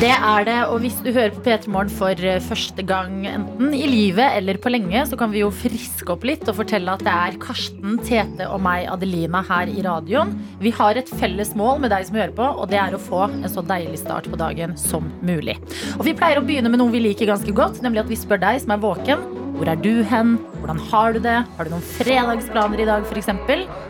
Det er det, og hvis du hører på P3 Morgen for eh, første gang, enten i livet eller på lenge, så kan vi jo friske opp litt og fortelle at det er Karsten, Tete og meg, Adelina, her i radioen. Vi har et felles mål med deg som hører på, og det er å få en så deilig start på dagen som mulig. Og vi pleier å begynne med noe vi liker ganske godt, nemlig at vi spør deg som er våken. Hvor er du hen? Hvordan har du det? Har du noen fredagsplaner i dag, f.eks.?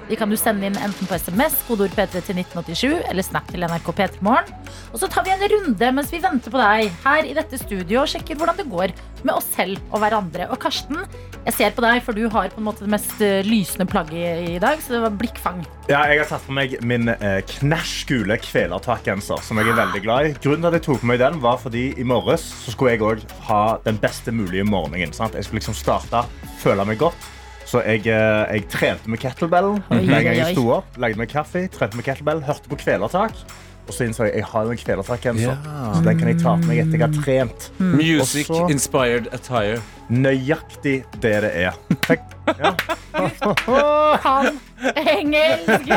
De kan du sende inn enten på SMS, kodeord P3 til 1987, eller Snap til NRK P3morgen. Og så tar vi en runde mens vi venter på deg her i dette studio og sjekker hvordan det går med oss selv og hverandre. Og Karsten, jeg ser på deg, for du har på en måte det mest eh, lysende plagget i dag, så det var blikkfang. Ja, jeg har tatt på meg min eh, knæsj gule kvelertakgenser, som jeg er veldig glad i. Grunnen til at jeg tok på meg den, var fordi i morges så skulle jeg òg ha den beste mulige morgenen. Sant? Jeg skulle liksom starte, føle meg godt. Så jeg, eh, jeg trente med kettlebellen Oi, med gang oi, oi. jeg sto opp. Lagde meg kaffe, trente med kettlebell, hørte på kvelertak. Og så innså jeg jeg har en kvelertakgenser, Ja. så den kan jeg ta på meg etter jeg har trent. Music Også, inspired attire. Nøyaktig det det er. Takk. Ja. Han engelsk!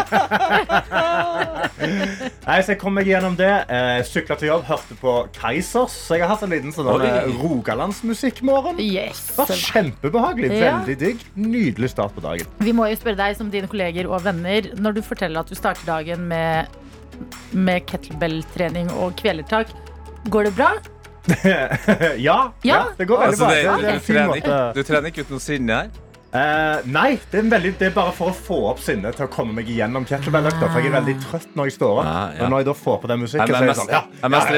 Nei, så Jeg kom meg gjennom det. Eh, Sykla til jobb, hørte på Kaizers. Så jeg har hatt en liten sånn eh, rogalandsmusikkmorgen. Yes. Var kjempebehagelig. Ja. Veldig digg. Nydelig start på dagen. Vi må jo spørre deg som dine kolleger og venner når du forteller at du starter dagen med, med kettlebell-trening og kvelertak. Går det bra? ja, ja, det går veldig Altså, bra. det, Det, det du, er trener, du trener ikke ut noe sinne her? Eh, nei, det er, veldig, det er bare for å få opp sinnet til å komme meg igjennom kettlebell-økta. For jeg er veldig trøtt når jeg står opp. Ja, ja. Men når jeg da får på den Jeg musikken, er så er jeg sånn ja, jeg er mest,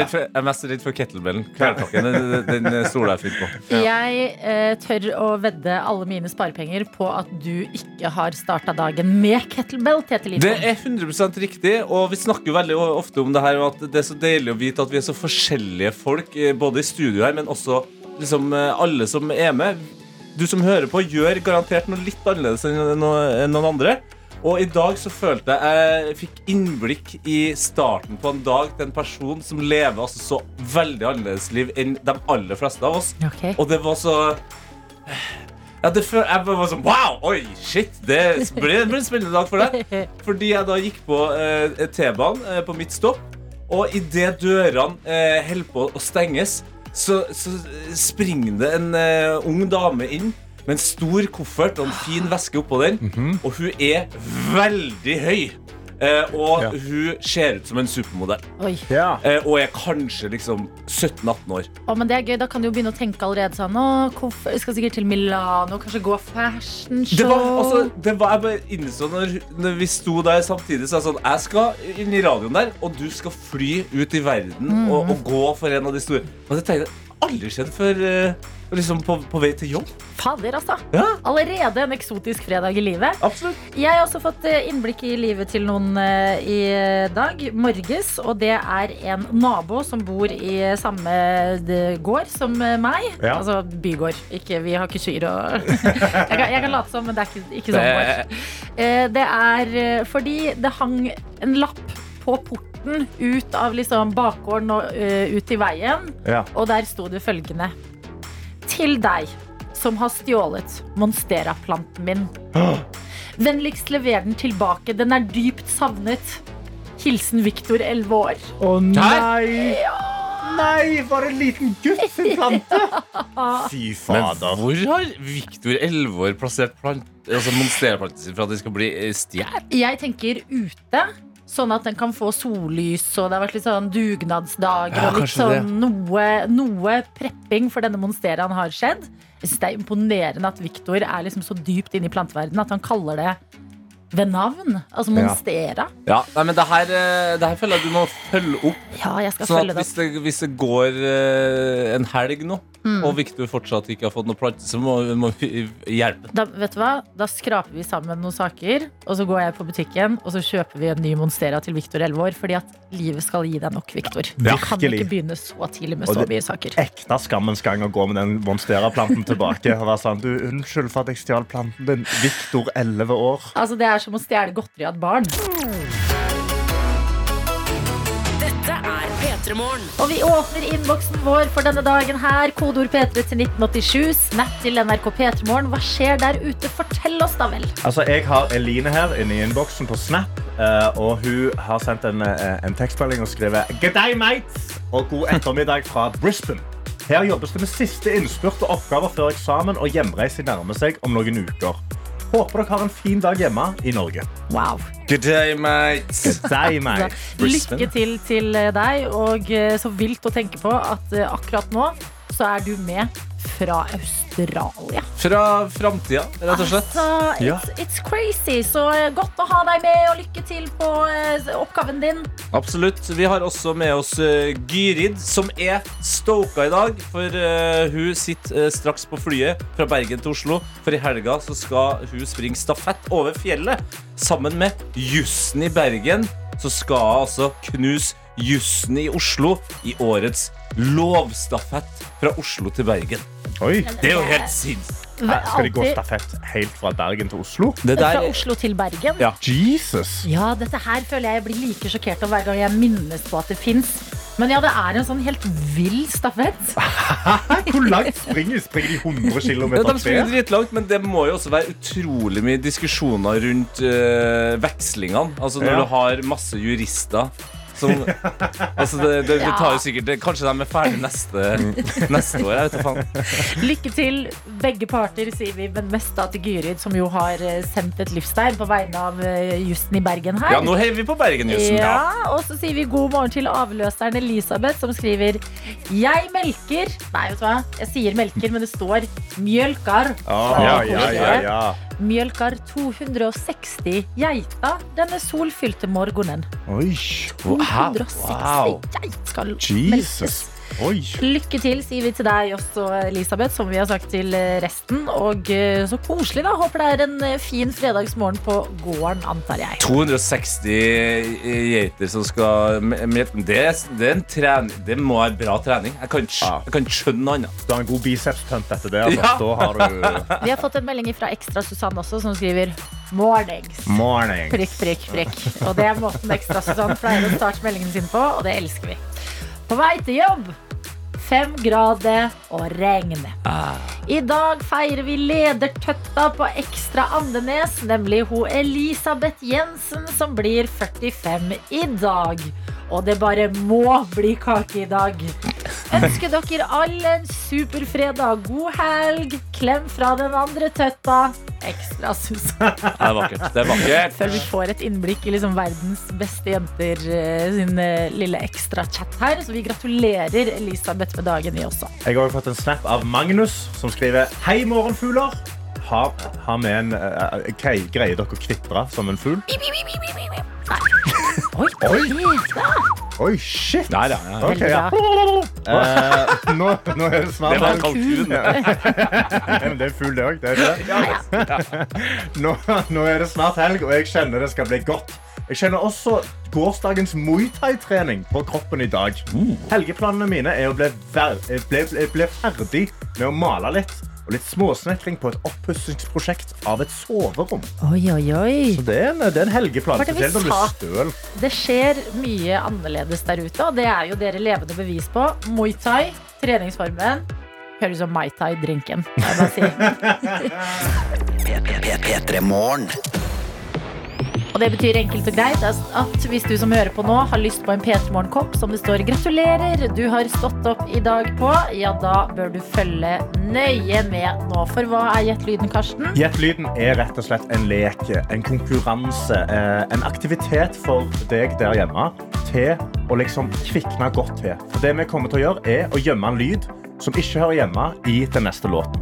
redd, for, jeg kettlebellen. Kvelertakken den, den, stoler jeg fint på. Jeg uh, tør å vedde alle mine sparepenger på at du ikke har starta dagen med kettlebell. Tete Det er 100% riktig, og vi snakker jo veldig ofte om det her, og at det er så deilig å vite at vi er så forskjellige folk, eh, både i studio her, men også liksom alle som er med. Du som hører på, gjør garantert noe litt annerledes enn noen andre. Og i dag så følte jeg jeg fikk innblikk i starten på en dag til en person som lever altså så veldig annerledes liv enn de aller fleste av oss. Okay. Og det var så ja, det før, jeg var sånn Wow! Oi, shit! Det ble en spennende dag for deg. Fordi jeg da gikk på eh, T-banen eh, på mitt stopp, og idet dørene eh, holder på å stenges, så, så springer det en uh, ung dame inn med en stor koffert og en fin veske oppå den, og hun er veldig høy. Eh, og Ja. hun ser ut som en supermodell. Oi. ja. Eh, og er kanskje liksom 17-18 år. Å, men det er gøy. Da kan du jo begynne å tenke allerede sånn Å, skal sikkert til Milano, kanskje gå fashion show. Det var, altså, det var jeg bare innså når, når vi sto der samtidig. Så jeg sånn, jeg skal inn i radioen der, og du skal fly ut i verden og, og gå for en av de store. Og det tenkte jeg aldri skjedd før eh, liksom på, på vei til jobb. Fader, altså. Ja, Allerede en eksotisk fredag i livet. absolutt. Jeg har også fått eh, innblikk i livet til noen eh, i dag morges. Og det er en nabo som bor i samme gård som meg. Ja. Altså bygård. Ikke, vi har ikke kyr og jeg, kan, jeg kan late som, men det er ikke, ikke sånn gård. Det er fordi det hang en lapp på porten ut av liksom bakgården og uh, ut i veien. ja. Og der sto det følgende Til deg som har stjålet Monstera-planten min Vennligst lever den tilbake Den er dypt savnet Hilsen Viktor, 11 år Å nei! Nei, var det en liten gutt sin plante? Fy Men hvor har Viktor 11 år plassert plant, altså monsterplanten sin for at det skal bli eh, stjålet? Jeg tenker ute Sånn at den kan få sollys Og det har vært litt sånn dugnadsdager Ja, Og litt sånn noe, noe prepping For denne Monsteraen har skjedd. Jeg synes det er imponerende at Viktor er liksom så dypt inne i planteverdenen At han kaller det ved navn. Altså Monstera. Ja, nei, men det her, eh, det her føler jeg du må følge opp. Ja, jeg skal Sånn følge at det hvis det, hvis det går eh, en helg nå, Mm. og Victor fortsatt ikke har fått noe plante, så må, må vi hjelpe. da, vet du hva? da skraper vi sammen noen saker, og så går jeg på butikken og så kjøper vi en ny Monstera til Victor 11 år. Fordi at livet skal gi deg nok, Victor. Du kan ikke begynne så tidlig med Og så det- mye saker. Ekte skammens gang å gå med den monstera-planten tilbake. Og være sånn, du, Unnskyld for at jeg stjal planten din. Victor 11 år. Altså, det er som å stjele godteri av et barn. Dette P3 P3morgen. Og vi åpner innboksen vår for denne dagen her. Kodeord P3 til 1987. Snap til NRK P3morgen. Hva skjer der ute? Fortell oss, da vel. Altså, jeg har Eline her inne i innboksen på Snap. eh, og hun har sendt en, eh, en tekstmelding og skrevet Good day, mates! Og god ettermiddag fra Brisbane. Her jobbes det med siste innspurt og oppgaver før eksamen, og hjemreise nærmer seg om noen uker. Håper dere har en fin dag hjemme i Norge. Wow. Good day, mates. Good day, mate. Lykke til til eh, deg, og eh, så vilt å tenke på at eh, akkurat nå så er du med fra Australia. Fra framtida, rett og slett. Altså, Ja. it's, it's crazy. Så eh, godt å ha deg med, og lykke til på eh, oppgaven din. Absolutt. Vi har også med oss eh, Gyrid, som er stoka i dag. For hun sitter straks på flyet fra Bergen til Oslo. For i helga så skal hun springe stafett over fjellet. Sammen med Jussen i Bergen så skal hun altså knuse Jussen i Oslo i årets lovstafett fra Oslo til Bergen. Oi, Det er jo helt sinnssykt. her skal de gå stafett helt fra Bergen til Oslo? Det Fra Oslo til Bergen. Ja. Jesus! Ja, dette her føler jeg jeg blir like sjokkert over hver gang jeg minnes på at det fins. Men ja, det er en sånn helt vill stafett. Hvor langt springer de? Springer de 100 km? Ja, de springer dritlangt, men det må jo også være utrolig mye diskusjoner rundt øh, vekslingene. Altså når Ja. du har masse jurister som Altså det, det, det tar jo sikkert det, Kanskje de er ferdig neste, neste år. Jeg vet faen. Lykke til, begge parter, sier vi, men mest da til Gyrid, som jo har eh, sendt et livstegn på vegne av eh, Jussen i Bergen her. Ja, nå heier vi på Bergenjussen. Ja, og så sier vi god morgen til avløseren Elisabeth, som skriver Jeg melker Nei, vet du hva? Jeg sier melker, men det står mjølkar. Ah, ja, ja, ja, ja. Mjølkar 260 geiter denne solfylte morgenen. Oi, 260 Wow. geit skal Jesus. melkes. Oi. Lykke til, sier vi til deg også, Elisabeth, som vi har sagt til eh, resten. Og eh, så koselig, da. Håper det er en eh, fin fredagsmorgen på gården, antar jeg. 260 geiter som skal det, det, er en trening, det må være bra trening. Jeg kan, jeg kan skjønne noe annet. Du har en god bicepspump etter det. Altså. Ja. Da har du Vi har fått en melding fra Ekstra Susanne også, som skriver 'mornings'. Mornings. Prikk, prikk, prikk. Og det er måten Ekstra Susanne pleier å starte meldingen sin på, og det elsker vi. På vei til jobb. Fem grader og regn. I dag feirer vi ledertøtta på Ekstra Andenes, nemlig hun Elisabeth Jensen, som blir 45 i dag. Og det bare må bli kake i dag. Ønsker dere alle en super fredag, god helg. Klem fra den andre tøtta. Ekstra sus. Det er vakkert. Det er vakkert. Før vi får et innblikk i liksom verdens beste jenter eh, sin eh, lille ekstra chat her. Så vi gratulerer Elisabeth med dagen, vi også. Jeg har fått en snap av Magnus, som skriver Hei, morgenfugler. Har, har med en uh, okay, Greier dere å kvitre som en fugl? Oi, Oi. Oi, shit! Der, ja. ja. Okay, ja. Uh, nå, nå det snart Det var en kalkun. Ja. det er fugl, det òg. Det. Nå, nå er det snart helg, og jeg kjenner det skal bli godt. Jeg kjenner også gårsdagens muay thai-trening på kroppen i dag. Helgeplanene mine er å bli, bli, bli, bli ferdig med å male litt. Og litt småsnekring på et oppussingsprosjekt av et soverom. Oi, oi, oi. Så det er en, det er en helgeplan. Spesielt er støl. Det skjer mye annerledes der ute, og det er jo dere levende bevis på. Muay thai, treningsformen. Høres ut som Mai Tai-drinken. si. P3morgen. Og det betyr enkelt og greit at hvis du som hører på nå har lyst på en P3 Morgen-kopp som det står 'gratulerer', du har stått opp i dag på, ja da bør du følge nøye med nå. For hva er Gjett-lyden, Karsten? Gjett-lyden er rett og slett en lek, en konkurranse, eh, en aktivitet for deg der hjemme til å liksom kvikne godt til. For det vi kommer til å gjøre, er å gjemme en lyd som ikke hører hjemme i den neste låten.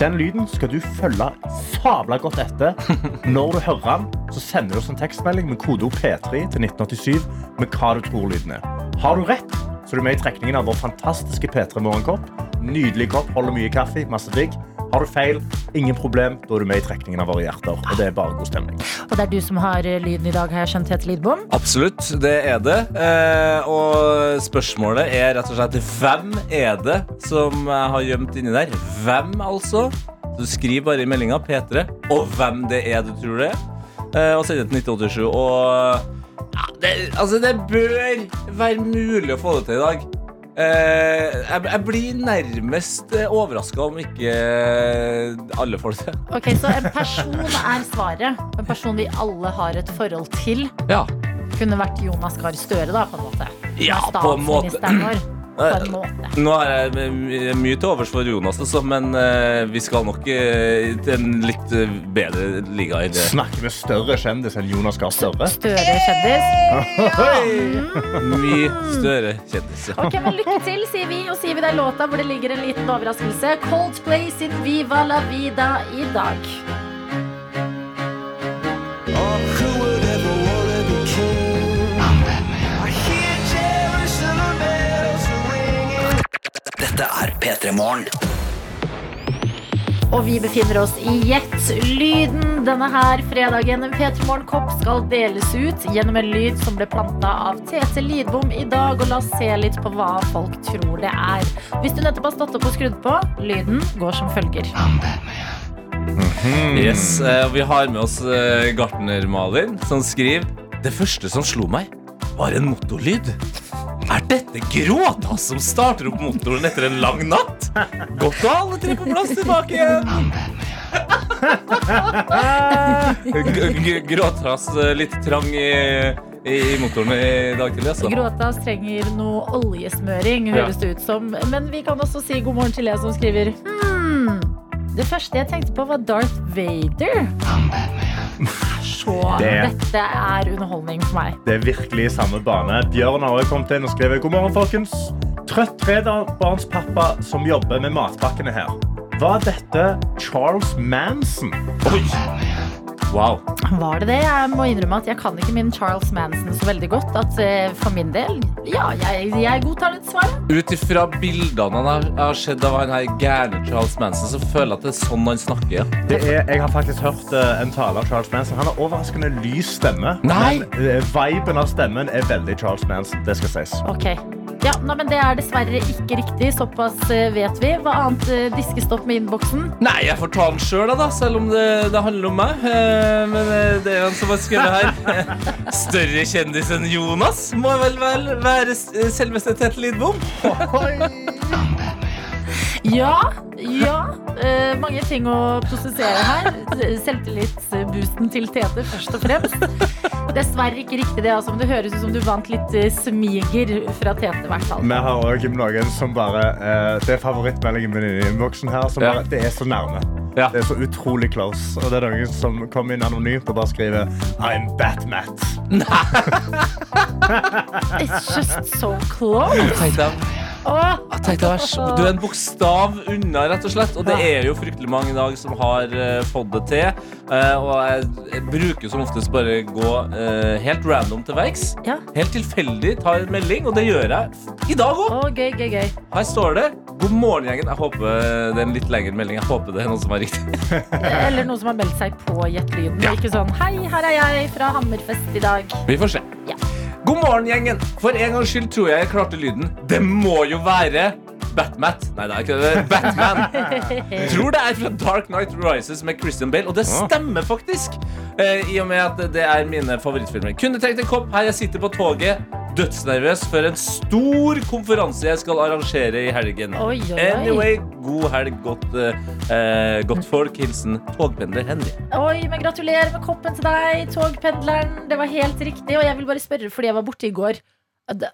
Den lyden skal du følge sabla godt etter. Når du hører den, så sender du oss en tekstmelding med kodeord P3 til 1987 med hva du tror lyden er. Har du rett, så er du med i trekningen av vår fantastiske P3 Morgenkopp. Nydelig kopp, holder mye kaffe, masse digg. Har du feil, ingen problem, da er du med i trekningen av våre hjerter. Og det er bare god stemning. Og det er du som har eh, lyden i dag, har jeg skjønt, Tete Lidbom. Absolutt, det er det. Eh, og spørsmålet er rett og slett hvem er det som jeg har gjemt inni der? Hvem, altså? Du skriver bare i meldinga P3, og hvem det er du tror det er. Eh, og sender det til 1987. Og det, altså, det bør være mulig å få det til i dag. Eh, jeg, jeg blir nærmest overraska om ikke eh, alle får det til. Ok, Så en person er svaret. En person vi alle har et forhold til. Ja. Kunne vært Jonas Gahr Støre, da, på en måte. Ja, på en måte. På en måte. Nå er jeg mye til overs for Jonas, altså, men eh, vi skal nok eh, til en litt eh, bedre liga i det. Snakker med større kjendis enn Jonas Gahr Støre? Større kjendis. Mye større kjendis. Ja. Ok, men Lykke til, sier vi. Og sier vi er låta hvor det ligger en liten overraskelse. Coldplay sin Viva la vida i dag. Dette er P3 Morgen. Og vi befinner oss i Gjett lyden denne her fredagen. En P3 Morgen-kopp skal deles ut gjennom en lyd som ble planta av Tete Lidbom i dag. Og la oss se litt på hva folk tror det er. Hvis du nettopp har stått opp og skrudd på, lyden går som følger. Yes, eh, Vi har med oss eh, gartner-Malin, som skriver Det første som slo meg, var en motorlyd. Er dette gråta som starter opp motoren etter en lang natt? Godt å ha alle tre på plass tilbake igjen. Gråtas eh, litt trang i, i, i motoren i dag tidlig, altså. Gråtas trenger noe oljesmøring, Ja. høres det ut som. Men vi kan også si god morgen til jeg som skriver hmm, Det første jeg tenkte på, var Darth Vader. Så Det- dette er underholdning for meg. Det er virkelig i samme bane. Bjørn har også kommet inn og skrevet God morgen, folkens. Trøtt trebarnspappa som jobber med matpakkene her. Var dette Charles Manson? Oi! Wow. Var det det? Jeg må innrømme at jeg kan ikke min Charles Manson så veldig godt. At eh, for min del, ja, jeg, jeg godtar litt svaret. Ut ifra bildene han har, har sett av han her gærne Charles Manson, så føler jeg at det er sånn han snakker. Det er, jeg har faktisk hørt eh, en tale av Charles Manson. Han har overraskende lys stemme. Nei. Men eh, viben av stemmen er veldig Charles Manson. Det skal sies. Ok. Ja, nei, men Det er dessverre ikke riktig. Såpass eh, vet vi. Hva annet eh, diskestopp med innboksen? Nei, jeg får ta den sjøl, da, selv om det, det handler om meg. Eh, Men eh, det er han som har skrevet her. Større kjendis enn Jonas må vel vel være s- selveste Tete Lidbom. Ja, ja. Uh, mange ting å prosessere her. Selvtillitsboosten til Tete først og fremst. Dessverre ikke riktig det, altså, men det høres ut som du vant litt eh, smiger fra Tete. i hvert fall. Vi har også noen som bare uh, Det er favorittmeldingen min i innboksen her. Som Ja. bare, det er så nærme. Ja. Det er så utrolig close. Og det er noen som kommer inn anonymt og bare skriver I'm Batmat. It's just so close. Åh, tenk deg, så- du er en bokstav unna, rett og slett. Og det er jo fryktelig mange i dag som har uh, fått det til. Uh, og jeg, jeg bruker som oftest bare gå uh, helt random til verks. Ja. Helt tilfeldig tar en melding, og det gjør jeg i dag òg. Oh, gøy, gøy, gøy. Her står det 'God morgen, gjengen'. Jeg håper det er en litt lengre melding. Jeg håper det er noen som er riktig. Eller noen som har meldt seg på Gjett lyden. Ikke sånn 'Hei, her er jeg fra Hammerfest i dag'. Vi får se. God morgen, gjengen. For en gangs skyld tror jeg jeg klarte lyden. Det må jo være Batmat. Nei, det er ikke det. Batman. Tror det er fra Dark Knight Rises med Christian Bale, og det stemmer faktisk. Eh, I og med at det er mine favorittfilmer. Kunne trengt en kopp her jeg sitter på toget. Dødsnervøs for en stor konferanse jeg skal arrangere i helgen. Oi, oi, oi. Anyway, god helg, godt, eh, godt folk. Hilsen togpendler Henry. Oi, men Gratulerer med koppen til deg, togpendleren. Det var helt riktig. Og jeg vil bare spørre, fordi jeg var borte i går det,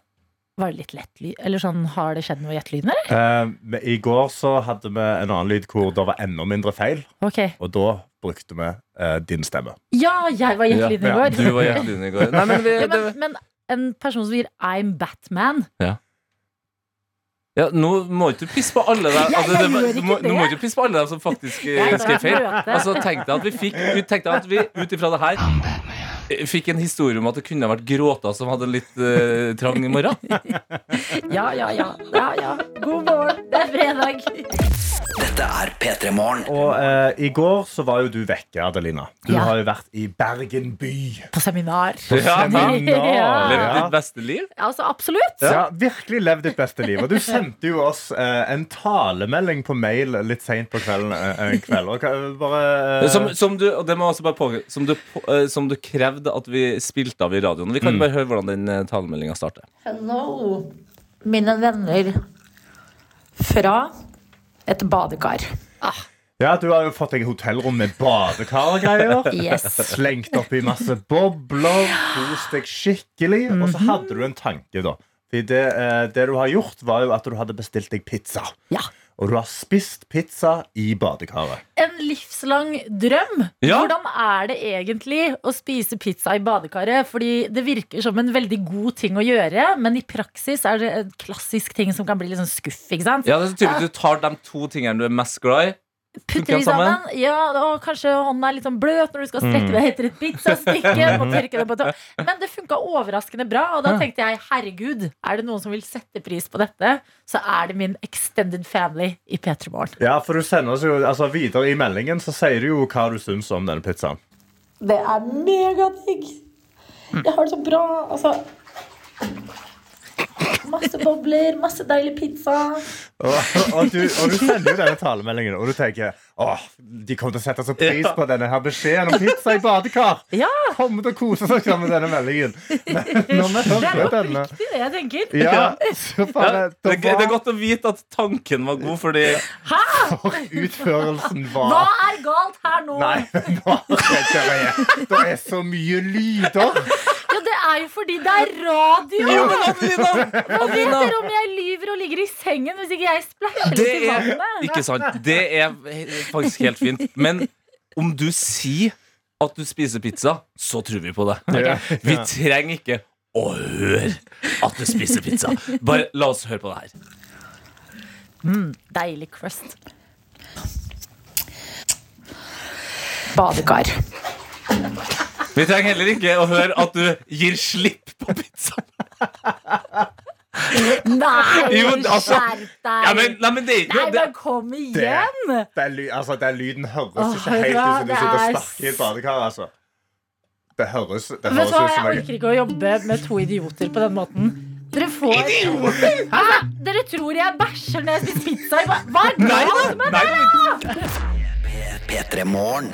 Var det litt lett lyd? Eller sånn, Har det skjedd noe i Gjett-lyden, eller? Eh, I går så hadde vi en annen lyd hvor det var enda mindre feil. Okay. Og da brukte vi uh, din stemme. Ja, jeg var gjettelyden ja, i Ja, går. Du var hjertelig i går. Nei, men vi, Ja, det, men, men en person som sier 'I'm Batman' Ja, nå må ikke du pisse på alle dem altså, det, det, må. Nå må ikke du pisse på alle dem som faktisk eh, skrev feil. Altså, tenk deg at vi fikk vi tenkte at vi ut ifra det her eh, fikk en historie om at det kunne ha vært gråta som hadde en litt uh, trang i morgen. Ja, ja, ja. ja, ja. God morgen, det er fredag. Dette er P3 Morgen. Og eh, i går så var jo du vekke, Adelina. Du Ja. har jo vært i Bergen by. På seminar. Ja, Seminar. Ja. Levd ditt beste liv. Altså, absolutt. Ja, virkelig levd ditt beste liv. Og du sendte jo oss eh, en talemelding på mail litt seint på kvelden. eh, en kveld. Og, bare, eh, Som, som du og det må jeg også bare påpeke, som du, på- eh, som du krevde krevd at vi spilte av i radioen. Vi kan bare høre hvordan den eh, talemeldinga starter. Hello, mine venner fra et badekar. Ja, Du har jo fått deg hotellrom med badekar og greier. Yes. Slengt oppi masse bobler, kost deg skikkelig. Og så hadde du en tanke, da. Fordi det, eh, det du har gjort, var jo at du hadde bestilt deg pizza. Ja. Og du har spist pizza i badekaret. En livslang drøm. Ja. Hvordan er det egentlig å spise pizza i badekaret? Fordi det virker som en veldig god ting å gjøre, men i praksis er det en klassisk ting som kan bli litt sånn skuff. ikke sant? Ja, det er så tydelig at Du tar de to tingene du er mest glad i. Putter de sammen. Ja, og kanskje hånda er litt sånn bløt når du skal strekke deg etter et pizzastykke. Men det funka overraskende bra, og da tenkte jeg herregud, er det noen som vil sette pris på dette, så er det min extended family i P3 Morgen. Ja, for du sender oss jo, altså Videre i meldingen så sier du jo hva du syns om denne pizzaen. Det er megadigg. Jeg har det så bra. Altså Masse bobler, masse deilig pizza. Og, og, du, og du sender jo denne talemeldingen, og du tenker åh, de kommer til å sette så pris på denne her beskjeden om pizza i badekar. Ja, Kommer til å kose seg med denne meldingen. Men det er jo oppriktig det jeg tenker. ja, så Ja, bare, det, er, det er godt å vite at tanken var god, fordi for utførelsen Hva er galt her nå? Nei, bare det er, det er så mye lyder. Ja, det er jo fordi det er radio! Jo, men Adelina! Hva vet dere om jeg lyver og ligger i sengen hvis ikke jeg splæsjer det litt i er vannet? ikke sant. Det er faktisk helt fint. Men om du sier at du spiser pizza, så tror vi på det. Okay? Vi trenger ikke å høre at du spiser pizza. Bare la oss høre på det her. Deilig crust. Badekar. Vi trenger heller ikke å høre at du gir slipp på pizzaen. Nei, Jo, altså- skjerp deg! Ja, men, nei, men det, er Nei, ikke- det, men kom igjen! er ly, altså, den lyden høres Åh, ikke helt ut som du det sitter og er sparker i et badekar. Altså. Det høres, det Vet høres du hva, ut som Jeg orker ikke å jobbe med to idioter på den måten. Dere får Altså, Dere tror jeg bæsjer når jeg spiser pizza i ba- Hva er nei, galt med nei, det? nei, P3 Morgen.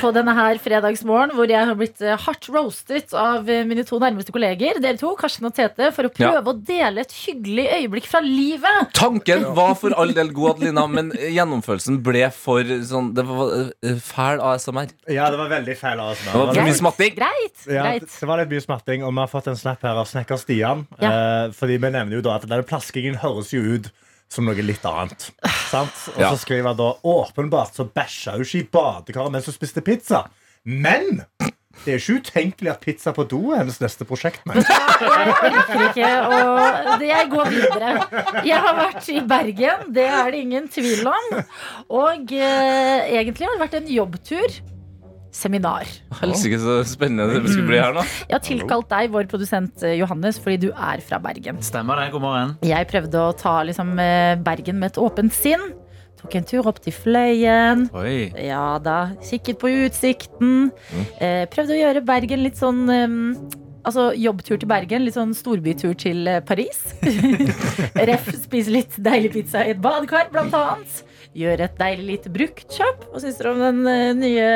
På denne her fredagsmorgen hvor jeg har blitt eh, hardt roastet av eh, mine to nærmeste kolleger, dere to, Karsten og Tete, for å prøve å dele et hyggelig øyeblikk fra livet. Tanken var for all del god, Adelina, men gjennomførelsen ble for sånn Det var eh, fæl ASMR. Ja, det var veldig feil ASMR. Det var for mye smatting. Greit. Ja, greit. det var litt mye smatting, og vi har fått en snap her av snekker Stian. Ja. Eh, fordi vi nevner jo da at denne plaskingen høres jo ut som noe litt annet. Sant? Og Ja. så skriver han da åpenbart så bæsja hun ikke i badekaret mens hun spiste pizza. Men det er ikke utenkelig at pizza på do er hennes neste prosjekt. Nei. Jeg rekker ikke å Jeg går videre. Jeg har vært i Bergen, det er det ingen tvil om. Og eh, egentlig har det vært en jobbtur. Seminar. Helsike, så spennende det skulle bli her nå. Jeg har tilkalt deg, vår produsent eh, Johannes, fordi du er fra Bergen. Stemmer det. God morgen. Jeg prøvde å ta liksom, eh, Bergen med et åpent sinn. Tok en tur opp til Fløyen. Oi. Ja da, kikket på utsikten. Mm. prøvde å gjøre Bergen litt sånn eh, Altså jobbtur til Bergen, litt sånn storbytur til eh, Paris. Ref. Spise litt deilig pizza i et badekar, blant annet. Gjøre et deilig lite bruktkjøp. Hva syns dere om den eh, nye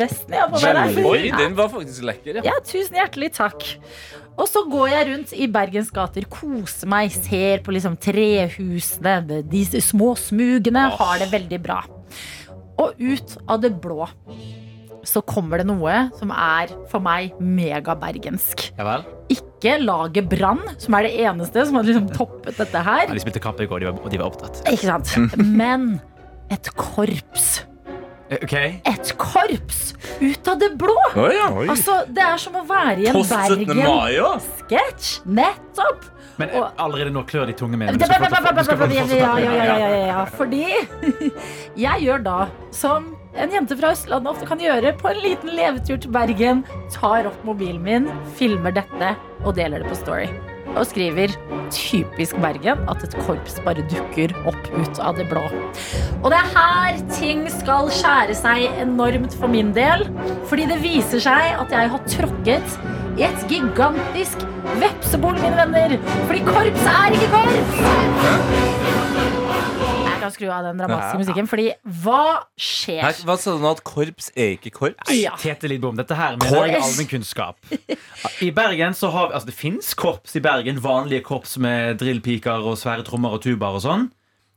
vesten jeg har på meg der? Oi, den var faktisk lekker, ja. Ja, tusen hjertelig takk. Og så går jeg rundt i Bergens gater, koser meg, ser på liksom trehusene, de- de små smugene, har det veldig bra. Og ut av det blå så kommer det noe som er for meg megabergensk. Ja vel? Ikke laget Brann, som er det eneste som har liksom toppet dette her. Ja, de spilte kamp i går, og de var opptatt. Ikke sant? Men et korps. Okay. Et korps ut av det blå! Oh, ja. Altså, Det er som å være i en Bergen-sketsj. Nettopp! Men eh, Og- allerede nå klør de tunge med. Ja, ja, ja, ja, ja, ja. Fordi jeg gjør da som en jente fra Østlandet ofte kan gjøre på en liten levetur til Bergen. Tar opp mobilen min, filmer dette og deler det på Story. Og skriver 'typisk Bergen' at et korps bare dukker opp ut av det blå. Og det er her ting skal skjære seg enormt for min del. Fordi det viser seg at jeg har tråkket i et gigantisk vepsebol, mine venner. Fordi korps er ikke korps! Jeg kan skru av den dramatiske Ja. musikken, fordi hva skjer? Her, hva sa du nå? At korps er ikke korps? Ja. Tete Lidbom, dette her mener jeg er allmennkunnskap. I Bergen så har vi, altså Det fins korps i Bergen. Vanlige korps med drillpiker og svære trommer og tubaer og sånn.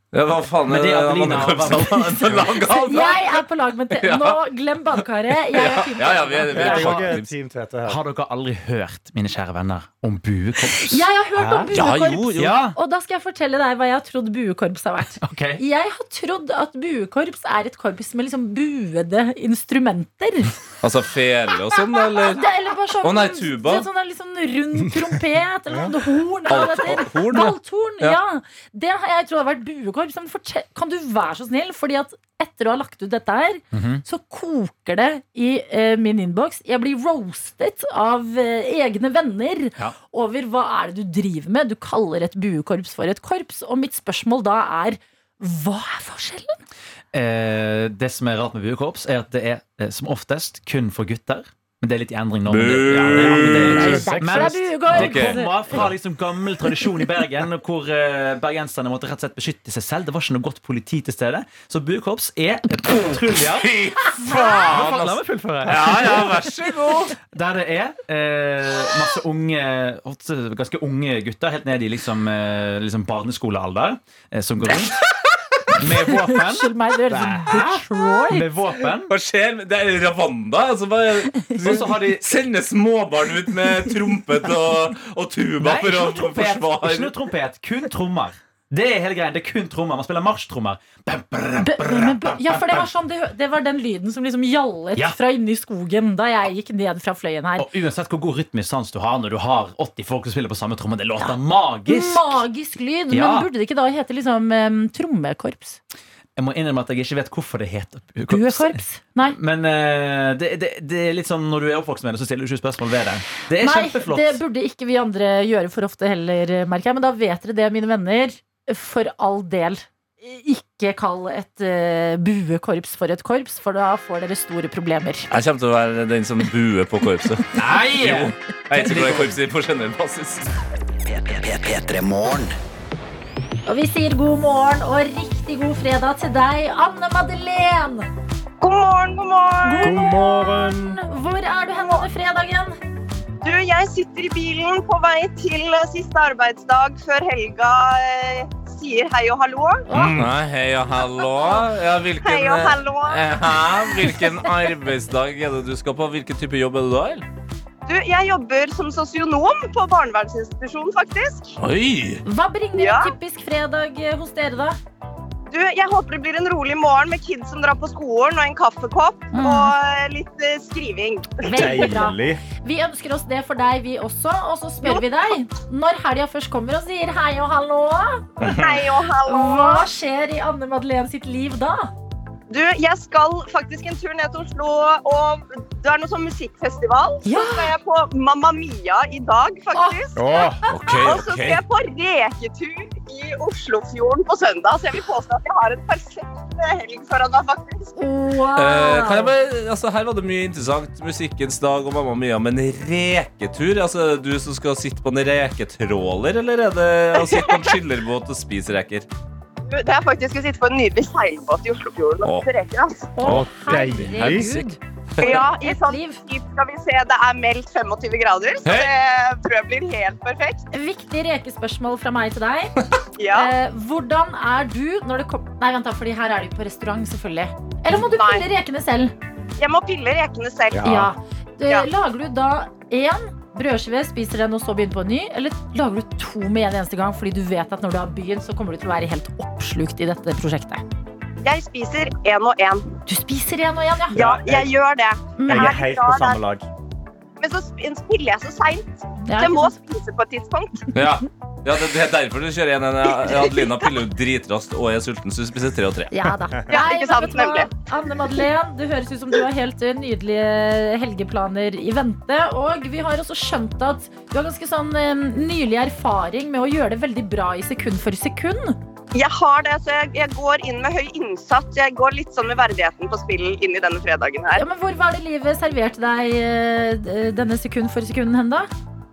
Ja, hva faen er det Adelina? Jeg er på lag med Tete. Nå, glem badekaret. Jeg er Team Ja, ja, vi er, vi er er på også Team. Team Tete her. Har dere aldri hørt, mine kjære venner, om buekorps? Jeg har hørt om Ja, buekorps. jo, jo. Ja, Og da skal jeg fortelle deg hva jeg har trodd buekorps har vært. ok Jeg har trodd at buekorps er et korps med liksom buede instrumenter. Altså fele og sånn, eller? Det, eller bare sånn, Å nei, tuba. Sånn, sånn, litt sånn rund trompet eller noe horn. eller hva det heter. Horn, ja. Althorn, Ja. ja. Det har jeg trodd har vært Men kan du være så snill? Fordi at etter å ha lagt ut dette her, Mhm. så koker det i eh, min innboks. Jeg blir roastet av eh, egne venner Ja. over hva er det du driver med. Du kaller et buekorps for et korps. Og mitt spørsmål da er hva er forskjellen? eh, Det som er rart med buekorps, er at det er eh, som oftest kun for gutter. Men det er litt i endring nå. Men det, ja, det, ja, men det er Det er men det er buekorps. det kommer fra liksom gammel tradisjon i Bergen, hvor eh, bergenserne måtte rett og slett beskytte seg selv. Det var ikke noe godt politi til stede. Så buekorps er patruljer Fy La meg fullføre. Ja, ja, vær så god. Der det er eh, masse unge ganske unge gutter, helt ned i liksom, eh, liksom barneskolealder, som går rundt med våpen. Unnskyld meg, det høres ut. Med våpen. Hva skjer? Det er Ravanda. Altså, hva Og så har de Sender småbarn ut med trompet og, og tuba Nei, for å trompet, ikke noe trompet kun trommer. Det er hele greien, det er kun trommer. Man spiller marsjtrommer. Ja, for det var, sånn, det, det var den lyden som liksom gjallet Ja. fra inni skogen da jeg gikk ned fra fløyen her. Og uansett hvor god rytmisk sans du har når du har 80 folk som spiller på samme tromme, det låter magisk. Magisk lyd. Ja. Men burde det ikke da hete liksom um, trommekorps? Jeg må innrømme at jeg ikke vet hvorfor det heter buekorps. korps. Nei. Men uh, det, det, det er litt sånn når du er oppvokst med det, så stiller du ikke spørsmål ved det. Det er Nei, kjempeflott. det burde ikke vi andre gjøre for ofte heller, merker jeg. Men da vet dere det, mine venner. For all del. Ikke kall et uh, buekorps for et korps, for da får dere store problemer. Jeg kommer til å være den som buer på korpset. Nei! Jo. Jeg er ikke glad i korps på generell basis. Og vi sier god morgen og riktig god fredag til deg, Anne Madeleine. God morgen, god morgen. God morgen. Hvor er du hen denne fredagen? Du, jeg sitter i bilen på vei til eh, siste arbeidsdag før helga eh, sier hei og hallo. Nei, hei og hallo. Ja, hvilken, Hei og hallo. eh, hvilken arbeidsdag er det du skal på? Hvilken type jobb er det da? har? Du, jeg jobber som sosionom på barnevernsinstitusjon, faktisk. Oi! Hva bringer Ja. en typisk fredag eh, hos dere, da? Du, jeg håper det blir en rolig morgen med kids som drar på skolen, og en kaffekopp Mm. og litt uh, skriving. Veldig bra. Vi ønsker oss det for deg, vi også. Og så spør vi deg, når helga først kommer og sier hei og hallo, Hei og hallo. hva skjer i Anne Madeleine sitt liv da? Du, jeg skal faktisk en tur ned til Oslo, og det er noe sånn musikkfestival. Ja. Så skal jeg på Mamma Mia i dag, faktisk. Oh, okay, okay. Og så skal jeg på reketur i Oslofjorden på søndag, så jeg vil påstå at jeg har en perfekt eh, helg foran meg, faktisk. Wow. Eh, kan jeg bare, altså Her var det mye interessant. Musikkens dag og Mamma Mia. Men reketur? Altså, er det du som skal sitte på en reketråler, eller er det å sitte på en skillerbåt og spise reker? Det er faktisk å sitte på en nydelig seilbåt i Oslofjorden og spise reker. Altså. Å, herregud. Ja, i sånn liv. skal vi se, det er meldt 25 grader, så det tror jeg blir helt perfekt. Viktig rekespørsmål fra meg til deg. Ja. Eh, hvordan er du når det kommer Nei, vent da, fordi her er du på restaurant, selvfølgelig. Eller må du Nei. pille rekene selv? Jeg må pille rekene selv. Ja. Ja. Eh, Ja. Lager du da én brødskive, spiser den og så begynner på en ny? Eller lager du to med en eneste gang fordi du vet at når du har begynt, så kommer du til å være helt oppslukt i dette prosjektet? Jeg spiser én og én. Du spiser én og én, ja. Ja, jeg gjør det. Mm. Jeg er helt på samme lag. Men så spiller jeg så seint. Ja, jeg må spise på et tidspunkt. Ja, ja det, det er derfor du kjører en. Adelina piller jo dritraskt og er sulten, så du spiser tre og tre. Ja da. Ja, Nei, ikke sant, du nemlig. Anne Madeleine, det høres ut som du har helt eh, nydelige helgeplaner i vente. Og vi har også skjønt at du har ganske sånn eh, nylig erfaring med å gjøre det veldig bra i sekund for sekund. Jeg har det, så jeg, jeg går inn med høy innsats. Jeg går litt sånn med verdigheten på spill inn i denne fredagen her. Ja, men Hvor var det livet serverte deg eh, denne sekund for sekunden hen, da?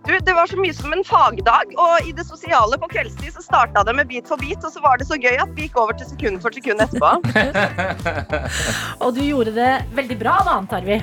Du, det var så mye som en fagdag, og i det sosiale på kveldstid så starta det med Bit for bit, og så var det så gøy at vi gikk over til sekund for sekund etterpå. Og du gjorde det veldig bra, da, antar vi.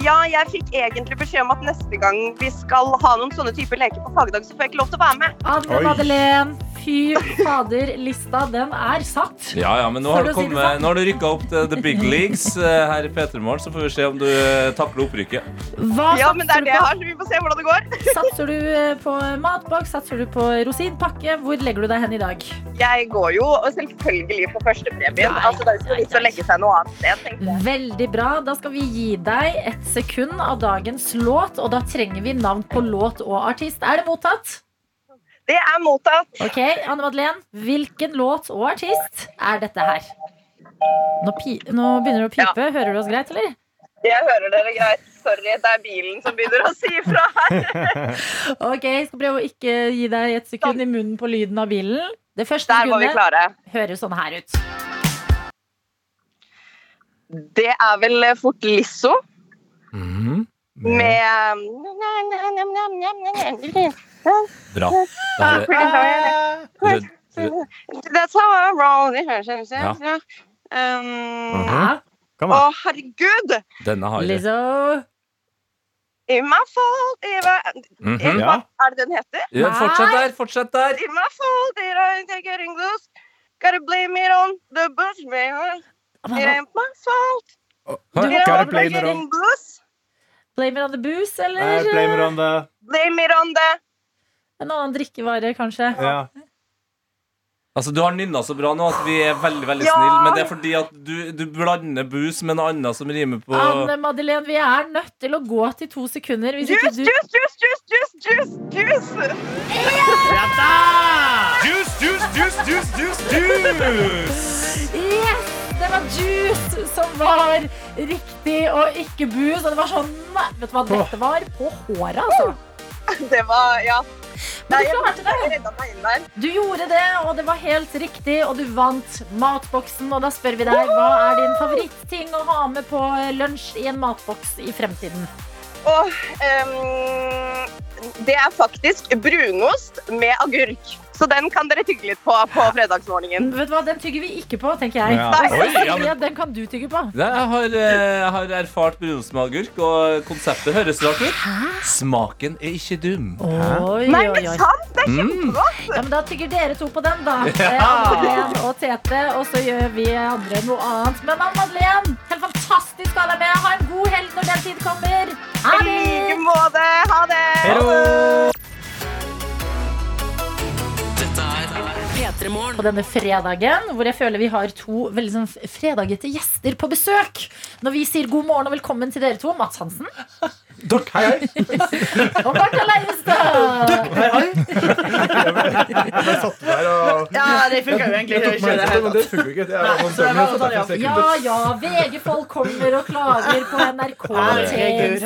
Ja, jeg fikk egentlig beskjed om at neste gang vi skal ha noen sånne typer leker på fagdag, så får jeg ikke lov til å være med. Anne Madeleine, fy fader, lista den er satt. Ja, ja, men nå har si kommet, nå har du rykka opp til the big leagues eh, her i P3morgen, så får vi se om du eh, takler opprykket. Hva Ja, men det er det jeg har, så vi får se hvordan det går. Satser du eh, på matboks? Satser du på rosinpakke? Hvor legger du deg hen i dag? Jeg går jo selvfølgelig på førstepremien. Altså, det er jo ikke vits å legge seg noe annet sted, tenkte jeg. Veldig bra. Da skal vi gi deg et sekund av dagens låt, og da trenger vi navn på låt og artist. Er det mottatt? Det er mottatt. Ok, Anne Madeleine, hvilken låt og artist er dette her? Nå, pi nå begynner det å pipe. Hører du oss greit, eller? Jeg hører dere greit. Sorry, det er bilen som begynner å si ifra her. Ok, jeg skal prøve å ikke gi deg et sekund i munnen på lyden av bilen. Det første Der sekundet høres sånn her ut. Det er vel eh, fort Lisso Mhm. med Bra. Da er det- That's how I roll. Ja. Um, Ja, Kom Å, herregud! Denne har jeg. Lizzo. In my fault, in my, Mhm. in Ja. Er det den heter? Ja, fortsett der, fortsett der. In my fault, did I getting loose? Gotta blame it on the bushman. It ain't my fault. Gotta blame it on-? Blame it on the booze, eller Uh, blame it on the Blame it on the en annen drikkevare, kanskje? ja. Altså, Du har nynna så bra nå at vi er veldig veldig Ja. snille, men det er fordi at du, du blander bus med noe annet som rimer på Anne Madeleine, vi er nødt til å gå til to sekunder. Hvis ikke Juice, du juice, juice, juice, juice, juice, juice. Juice, juice, juice, juice, juice, juice! Yes! Det var juice som var riktig, og ikke booze. Og det var sånn vet du hva dette var? På håret, altså. Det var, ja. Men du klarte det. Du gjorde det, og det var helt riktig, og du vant matboksen. Og da spør vi deg, hva er din favoritting å ha med på lunsj i en matboks i fremtiden? Og um, det er faktisk brunost med agurk. Så den kan dere tygge litt på på fredagsmorgenen. Vet du hva, Den tygger vi ikke på, tenker jeg. Ja. Oi, ja, men- Ja, den kan du tygge på. Jeg har, eh, jeg har erfart brunost med agurk, og konseptet høres rart ut. Smaken er ikke dum. Oi, Nei, oi, men oi. sant! Det er Mm. kjempegodt! Ja, men Da tygger dere to på den, da. Eh, Anne Madeleine og Tete. Og så gjør vi andre noe annet. Men Anne Madeleine, helt fantastisk å ha deg med. Ha en god helg når den tid kommer. Ha I like det! måte. Ha det! Dette P3 Morgen. På denne fredagen, hvor jeg føler vi har to veldig sånn fredagete gjester på besøk. Når vi sier god morgen og velkommen til dere to, Mats Hansen Dokk, hei, hei. og Martha Leivestad. Hei, hei. Jeg satt der og Ja, det funka jo egentlig ikke. det. Men det funker ikke. Det er, så det var sånn, ja. Ja, ja, VG-folk kommer og klager på NRK. Til.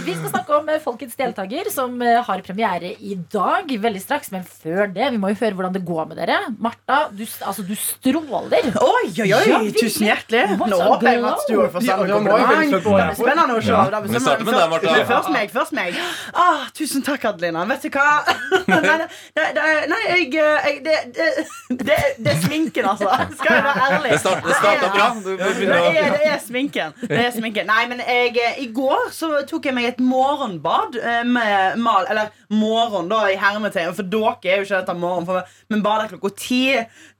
Vi skal snakke om Folkets deltaker, som eh, har premiere i dag. Veldig straks, Men før det, vi må jo høre hvordan det går med dere. Martha, du, altså, du stråler. Oi, oi, oi, Ja, tusen hjertelig. Nå håper jeg at du får samme Ja, kompliment. her. Spennende å se. Ja. Da Vi starter med deg, Martha. Først meg. først meg ah, Tusen takk, Adelina. Vet du hva? nei, det, det, nei, jeg, jeg det, det, det, det er sminken, altså. Skal jeg være ærlig. Det start- det starta bra. Du Det er, det er sminken. Det er sminken. Nei, men jeg, eh, i går så tok jeg meg et morgenbad eh, med mal Eller morgen, da, i hermetegn. For dere er jo ikke dette morgen. For, men bader klokka ti.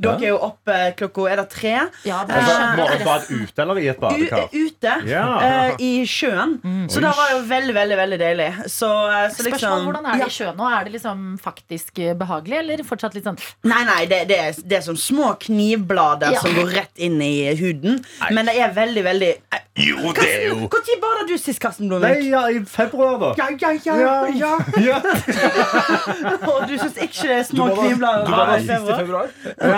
Dere er jo oppe klokka Er det tre? Ja, det Altså. Morgenbad ute eller i et U ute Ja. Eh, i sjøen. Så det var jo veldig, veldig veldig deilig. Så, eh, så liksom Spørsmål, hvordan er det i sjøen nå? Er det liksom faktisk eh, behagelig, eller fortsatt litt sånn Nei, nei, det, det, er, det er som små knivblader Ja. som går rett inn i huden. Men det er veldig, veldig eh, Jo, det er jo Når bada du sist, Karsten Nei, Blomvik? ja, i februar, da. Ja, ja, ja, ja. Ja. Og du syns ikke det er små knivblader? du var Nei, sist i februar? februar?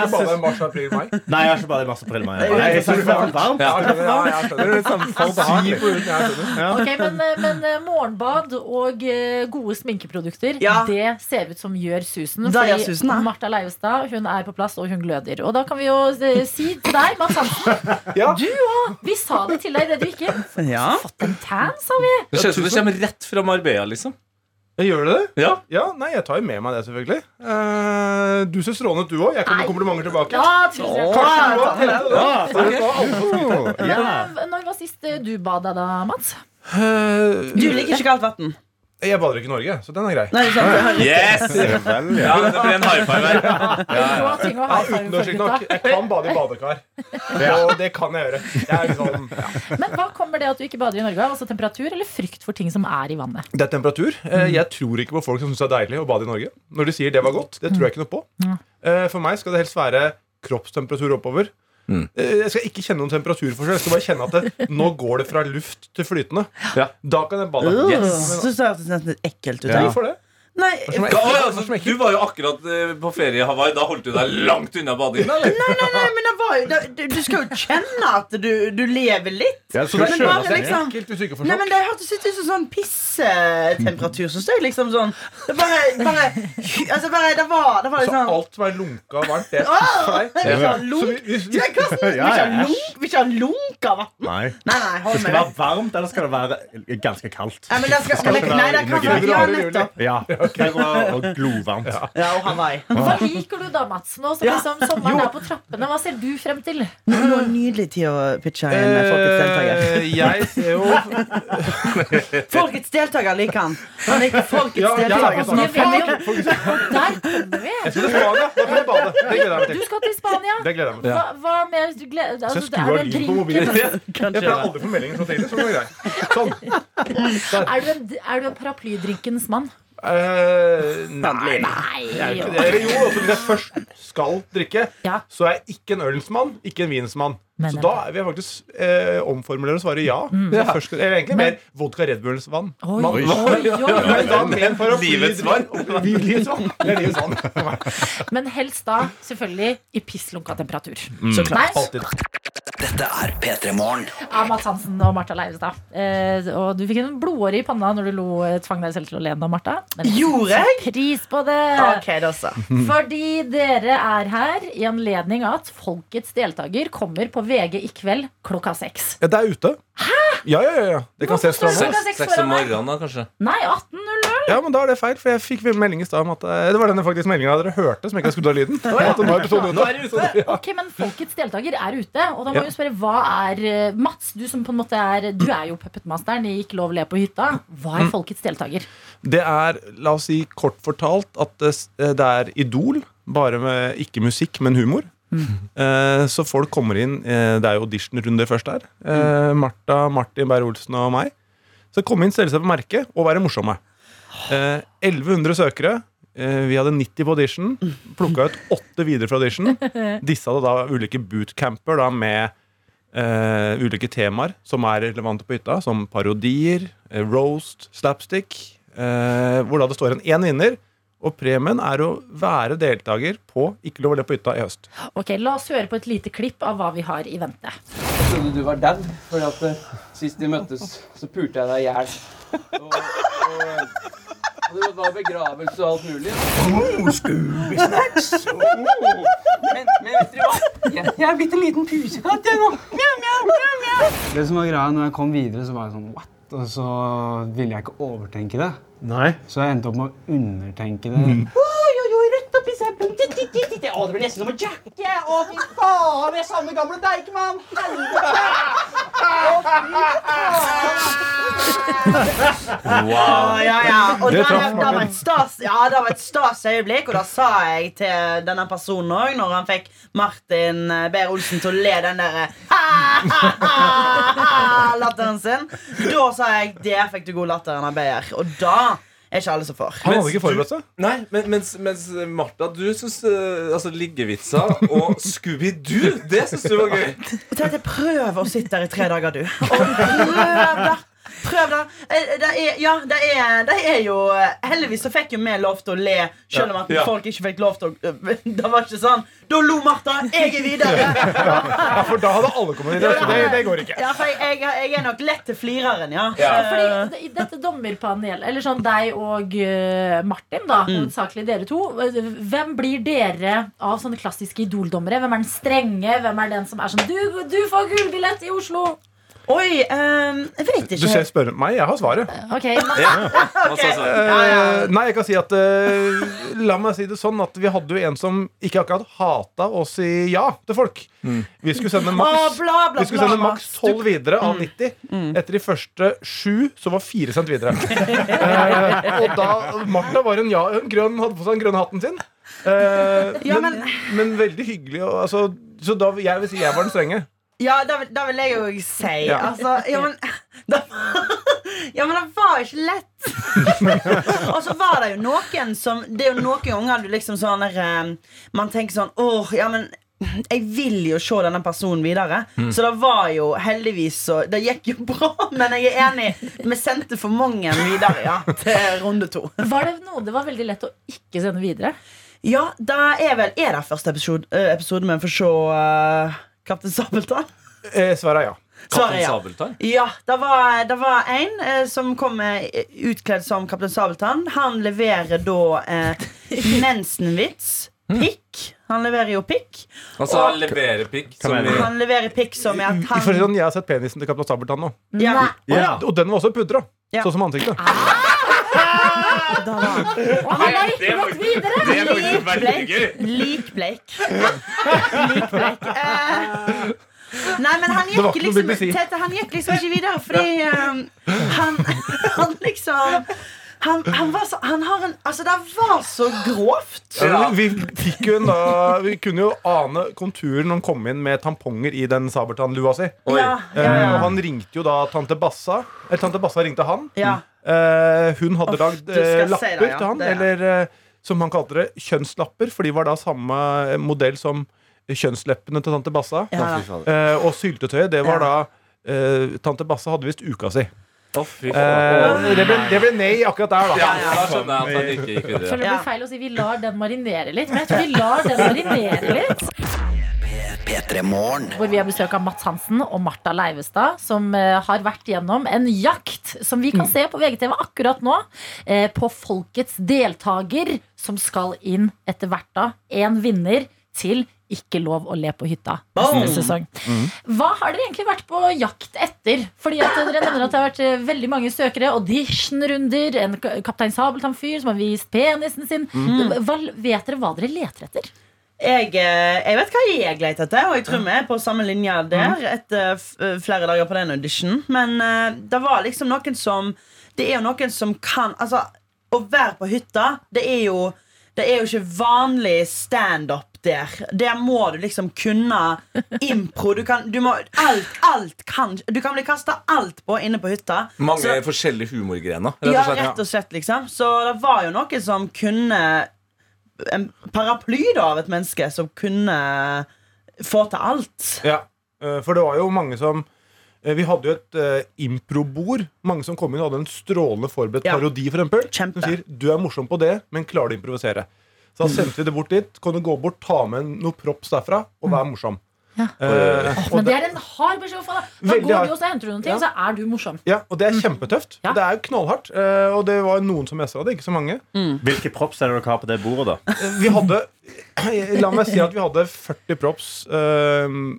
Ikke bare mars, april, mai. Nei, jeg har ikke badet i mars, april, mai. Det er Nei, Jeg er varmt. Ja, jeg skjønner, ja, jeg skjønner. Det er litt sånn for Ok, men, eh, men eh, morgenbad og eh, gode sminkeprodukter, Ja. det ser ut som gjør susen. fordi Susen, ja. Martha Leivestad hun er på plass, og hun gløder. Og da kan vi jo si til deg, Mads Hansen Ja. Du òg! Vi sa det til deg idet du gikk inn. Ja. Fått en tan, sa vi. Det ser ut som det kommer rett fra Marbella, liksom. Jeg gjør du det? Ja. Ja, nei, jeg tar jo med meg det, selvfølgelig. Eh, du ser strålende ut, du òg. Jeg kommer med komplimenter tilbake. Ja, tusen. Takk. Når var sist eh, du bada da, Mats? Uh, Du liker ikke kaldt vann. Jeg bader ikke i Norge, så den er grei. Nei, sant? Yes! Vel, ja. Ja, det blir en high five her. Bra ting å ha Ja, erfaring for, Utendørs nok. Jeg kan bade i badekar. Og det kan jeg gjøre. Jeg er liksom, ja. Men hva kommer det at du ikke bader i Norge av? Altså temperatur eller frykt for ting som er i vannet? Det er temperatur. Eh, Jeg tror ikke på folk som syns det er deilig å bade i Norge. Når de sier det var godt, det tror jeg ikke noe på. Eh, For meg skal det helst være kroppstemperatur oppover. Mm. Eh, Jeg skal ikke kjenne noen temperaturforskjell. Jeg skal bare kjenne at det, nå går det fra luft til flytende. Ja. Da kan jeg bade. Uh, Yes. Så det hørtes nesten litt ekkelt ut. Ja. Hvorfor det? Nei, for, Ja, ja, altså, du var jo akkurat eh, på ferie i Hawaii. Da holdt du deg langt unna badingen. Nei, nei, nei, men det var jo det- Du du skal jo kjenne at du, du lever litt. Ja, Så det er bare liksom- Nei, men Det hørtes ut som sånn pissetemperatur. Så det er liksom sånn Det bare, bare, altså bare Det var, det var Så sånn alt er lunka varmt, det er for deg? Lunk- vi- Vi ikke ha- Ja, ja, lunk- vi ikke ha lunka vann. Nei. Nei, nei, hold Det skal med være varmt, eller skal det være ganske kaldt? Nei, men det skal, skal men, nei, det kan være Ja, nettopp. Ja. Og, og glovarmt. Ja, og Hawaii. Hva liker du da, Mats? Nå som Ja. liksom sommeren er på trappene, hva ser du frem til? Nå er det nydelig tid å pitche inn folkets deltaker. Eh, Jeg ser jo Folkets deltaker liker han. Han liker folkets Ja, ja, deltaker. ja, Det jo. Og der kommer vi! Jeg skal til Spania. Da kan jeg bade. Det gleder jeg meg Du skal til Spania. Det gleder jeg meg til. Hva, hva mer du gleder Så altså, skrur Er av det lyden på drinken? mobilen. Jeg pleier aldri å få meldinger fra tidlig. Så det går greit. Sånn. Er du en, er du en paraplydrinkens mann? Eh, nei. Nei! Er. Eller jo, altså, hvis jeg først skal drikke, Ja. så er jeg ikke en ølensmann, ikke en vinsmann. Men Så da vil jeg faktisk eh, omformulere og svare ja. Mm. ja. først eller egentlig mer vodka Red Bulls vann. Oi, oi, oi, paraply- Livets vann. Livets. Men helst da selvfølgelig i pisslunka temperatur. Så klart. Alltid. Dette er P3 Morgen. av Mads Hansen og Martha Leivestad. Eh, og du fikk en blodåre i panna når du lo, eh, tvang deg selv til å le nå, Martha. Men Gjorde jeg? pris på det! Ok, det. Fordi dere er her i anledning av at Folkets deltaker kommer på VG i kveld klokka seks. Ja, det er ute. Hæ? Ja, ja, ja, ja. Det kan ses fra nå. Seks, om morgenen, da, kanskje. Nei, 18.00. Ja, men da er det feil, for jeg fikk melding i stad om at eh, Det var denne faktisk meldinga dere hørte, som ikke har skrudd av lyden. At nå er episoden ute. Ok, men Folkets deltaker er ute. Og da må vi ja. spørre, hva er eh, Mats, du som på en måte er Du er jo puppetmasteren i Ikke lov å le på hytta. Hva Mm. er Folkets deltaker? Det er, la oss si kort fortalt, at det er Idol, bare med ikke musikk, men humor. Eh, så folk kommer inn eh, Det er jo auditionrunde først der. Eh, Martha, Martin Beyer-Olsen og meg. Så kom inn, stelle seg på merket og være morsomme. Eh, 1100 søkere. Vi hadde 90 på audition. Plukka ut åtte videre fra audition. Disse hadde da ulike bootcamper da med Uh, ulike temaer som er relevante på hytta, som parodier, roast, slapstick. Uh, hvor da det står en én vinner. Og premien er å være deltaker på Ikke lov å le på hytta i høst. Ok, La oss høre på et lite klipp av hva vi har i vente. Jeg trodde du var dad, fordi at eh, sist de møttes, så pulte jeg deg i hjel. Og, og, og det var begravelse og alt mulig. Men, men vet dere hva? Jeg, jeg er blitt en liten pusekatt, jeg nå. Mjau, mjau, mjau. Det som var greia, når jeg kom videre, så var jeg sånn what? Og så ville jeg ikke overtenke det. Nei. Så jeg endte opp med å undertenke det. Oi, Å, det blir nesten som å jacke. Å, fy faen, vi er samme gamle Deichman. Helvete. Wow. Ja, ja. Og Det traff det, et stas, ja, det var et stas øyeblikk, og da sa jeg til denne personen òg, når han fikk Martin Beyer-Olsen til å le den derre latteren sin, da sa jeg 'der fikk du god latter, Anna Beyer'. Og da er ikke alle som får. Han hadde ikke forberedt seg. Nei, men, mens, mens Martha, du syns uh, altså, liggevitser og Scooby-Doo, det syns du var gøy. Tenk, prøv å sitte der i tre dager, du. Og prøv, da. Prøv da. Eh, Det er, ja, det er, det er jo Heldigvis så fikk jo vi lov til å le, selv om at Ja. folk ikke fikk lov til å Det var ikke sånn Da lo Martha, jeg er videre. Ja, for da hadde alle kommet videre. Så det, det går ikke. Ja, for jeg, jeg, jeg er nok lett til flireren, ja. Ja, fordi dette dommerpanelet, eller sånn deg og eh, Martin, da, Mm. dere to, hvem blir dere av sånne klassiske idoldommere? Hvem er den strenge? Hvem er den som er sånn Du, du får gullbillett i Oslo! Oi, um, jeg vet ikke. Du ser spørre meg, jeg har svaret. Ok, Uh, nei, jeg kan si at uh, La meg si det sånn at vi hadde jo en som ikke akkurat hata å si ja til folk. Vi skulle sende maks bla, Vi skulle sende maks 12 videre av 90. Etter de første sju så var fire sendt videre. uh, og da Martha var en ja, en grønn, hadde på seg den grønne hatten sin. Eh, Ja, men, men veldig hyggelig. Og, altså, så da jeg vil si jeg var den strenge. Ja, da, da vil jeg jo si Ja. Altså, ja, men da, Ja, men det var ikke lett. og så var det jo noen som Det er jo noen ganger du liksom sånn der, eh, Man tenker sånn Åh, ja, men jeg vil jo se denne personen videre. Mm. Så det var jo heldigvis så Det gikk jo bra, men jeg er enig. Vi sendte for mange videre ja, til runde to. Var det noe det var veldig lett å ikke sende videre? Ja, da er vel Er det første episode, eh, episode men for se uh, Kaptein Sabeltann? Eh, svaret er ja. Kaptein ja. Ja, det var, det var en eh, som kom eh, utkledd som Kaptein Sabeltann. Han leverer da eh, mensenvits. Pikk. Han leverer jo pikk. Altså, han leverer pikk. som i- Han leverer pikk som i at For å si han sånn, jeg har sett penisen til Kaptein Sabeltann nå. Ja. Ja. Og den var også pudra. Ja. Sånn som ansiktet. Og han har ikke gått videre! Det er faktisk veldig gøy. Likbleik. Likbleik. Eh, Nei, men han gikk liksom Tete, han gikk liksom ikke videre, fordi eh, han, han liksom han, han var så Han har en Altså, det var så grovt. Ja, vi, vi fikk jo en da Vi kunne jo ane konturen når han kom inn med tamponger i den sabeltannlua si. Ja, ja, ja. Eh, og han ringte jo da tante Bassa. Eller tante Bassa ringte han. Ja. Eh, hun hadde lagd eh, lapper det, ja. til han. Det er- Eller eh, som han kalte det, kjønnslapper. For de var da samme eh, modell som kjønnsleppene til tante Bassa. Ja. Eh, og syltetøyet, det var da eh, Tante Bassa hadde visst uka si. Fy Eh, det, ble, det ble nei akkurat der, da. Ja, da skjønner jeg at han ikke gikk Jeg føler det blir feil å si vi lar den marinere litt. Men jeg tror vi lar den marinere litt. P3 Hvor vi har besøk av Mats Hansen og Marta Leivestad, som eh, har vært gjennom en jakt som vi kan se på VGTV akkurat nå. eh, på folkets deltaker som skal inn etter hvert da. En vinner til Ikke lov å le på hytta neste sesong. Hva har dere egentlig vært på jakt etter? Fordi at dere nevner at det har vært eh, veldig mange søkere. Auditionrunder, en Kaptein Sabeltann-fyr som har vist penisen sin. Mm. Hva, vet dere hva dere leter etter? Jeg, eh, jeg vet hva jeg leter etter, og jeg tror vi er på samme linje der. Etter eh, flere dager på den auditionen. Men det var liksom noen som Det er jo noen som kan Altså, å være på hytta, det er jo Det er jo ikke vanlig standup der. Der må du liksom kunne impro. Du kan, du må, alt, alt kan Du kan bli kasta alt på inne på hytta. Mange Så- forskjellige humorgrener. rett og ja, rett og slett, liksom. Så det var jo noe som kunne En paraply da av et menneske som kunne få til alt. Ja, eh, for det var jo mange som eh, Vi hadde jo et uh, improbord. Mange som kom inn og hadde en strålende forberedt Ja. parodi. For eksempel, som sier du er morsom på det, men klarer du å improvisere. Så da sendte vi det bort dit. Kan du gå bort, ta med noe props derfra og være morsom. Ja. Eh, Men det er en hard beskjed å få. Da, da går du og så henter du noen ting, Ja. så er du morsom. ja, og det er kjempetøft. Og det er jo knallhardt. eh, og det var noen som mestra det, ikke så mange. Hvilke props er det dere har på det bordet, da? Eh, Vi hadde La meg si at vi hadde 40 props. Uh,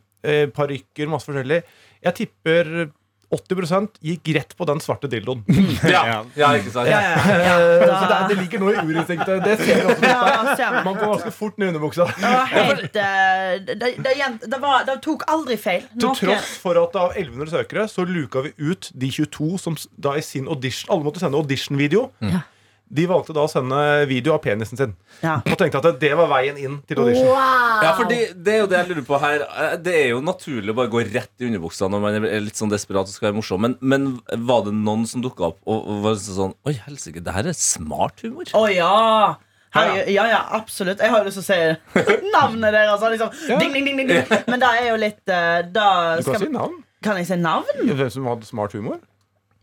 Parykker, masse forskjellig. Jeg tipper 80% gikk rett på den svarte dildoen. Ja, ja, ikke sant? Ja, ja, ja. Da- Så det, det ligger noe i urinstinktet. Det ser vi også. Ja. Man går ganske fort ned i underbuksa. Det var helt eh, det, det, det, var, det tok aldri feil. Til tross for at av 1100 søkere så luka vi ut de 22 som da i sin audition Alle måtte sende audition-video. De valgte da å sende video av penisen sin. Og tenkte at det var veien inn til audition. Ja, for det, det er jo det jeg lurer på her. Eh, Det er jo naturlig å bare gå rett i underbuksa når man er litt sånn desperat og skal være morsom, men, men var det noen som dukka opp og, og var sånn Oi, helsike, det her er smart humor. Å ja. Herregud, ja, ja, absolutt. Jeg har jo lyst til å si navnet deres. altså, Liksom. Ding, ding, ding, ding, ding. Men det er jo litt eh, da Du kan si navn. Kan jeg si navn? Hvem som hadde smart humor?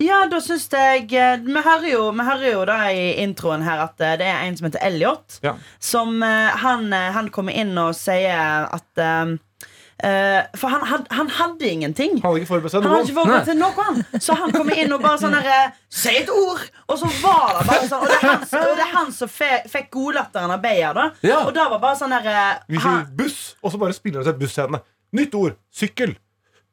Ja, da syns jeg eh, Vi hører jo, vi hører jo da i introen her at eh, det er en som heter Elliot. Ja. Som eh, han, han kommer inn og sier at um, Uh, For han, had, han hadde ingenting. Han hadde ikke forberedt seg noe. forberedt seg noe. han. Så han kommer inn og bare sånn eh, Si et ord! Og så var det bare sånn. Og det er han, og det er han som fe, fikk godlatteren av Beyer. da Ja. Og da var bare sånn eh, Vi sier buss, og så bare spiller han seg bussscene. Nytt ord. Sykkel.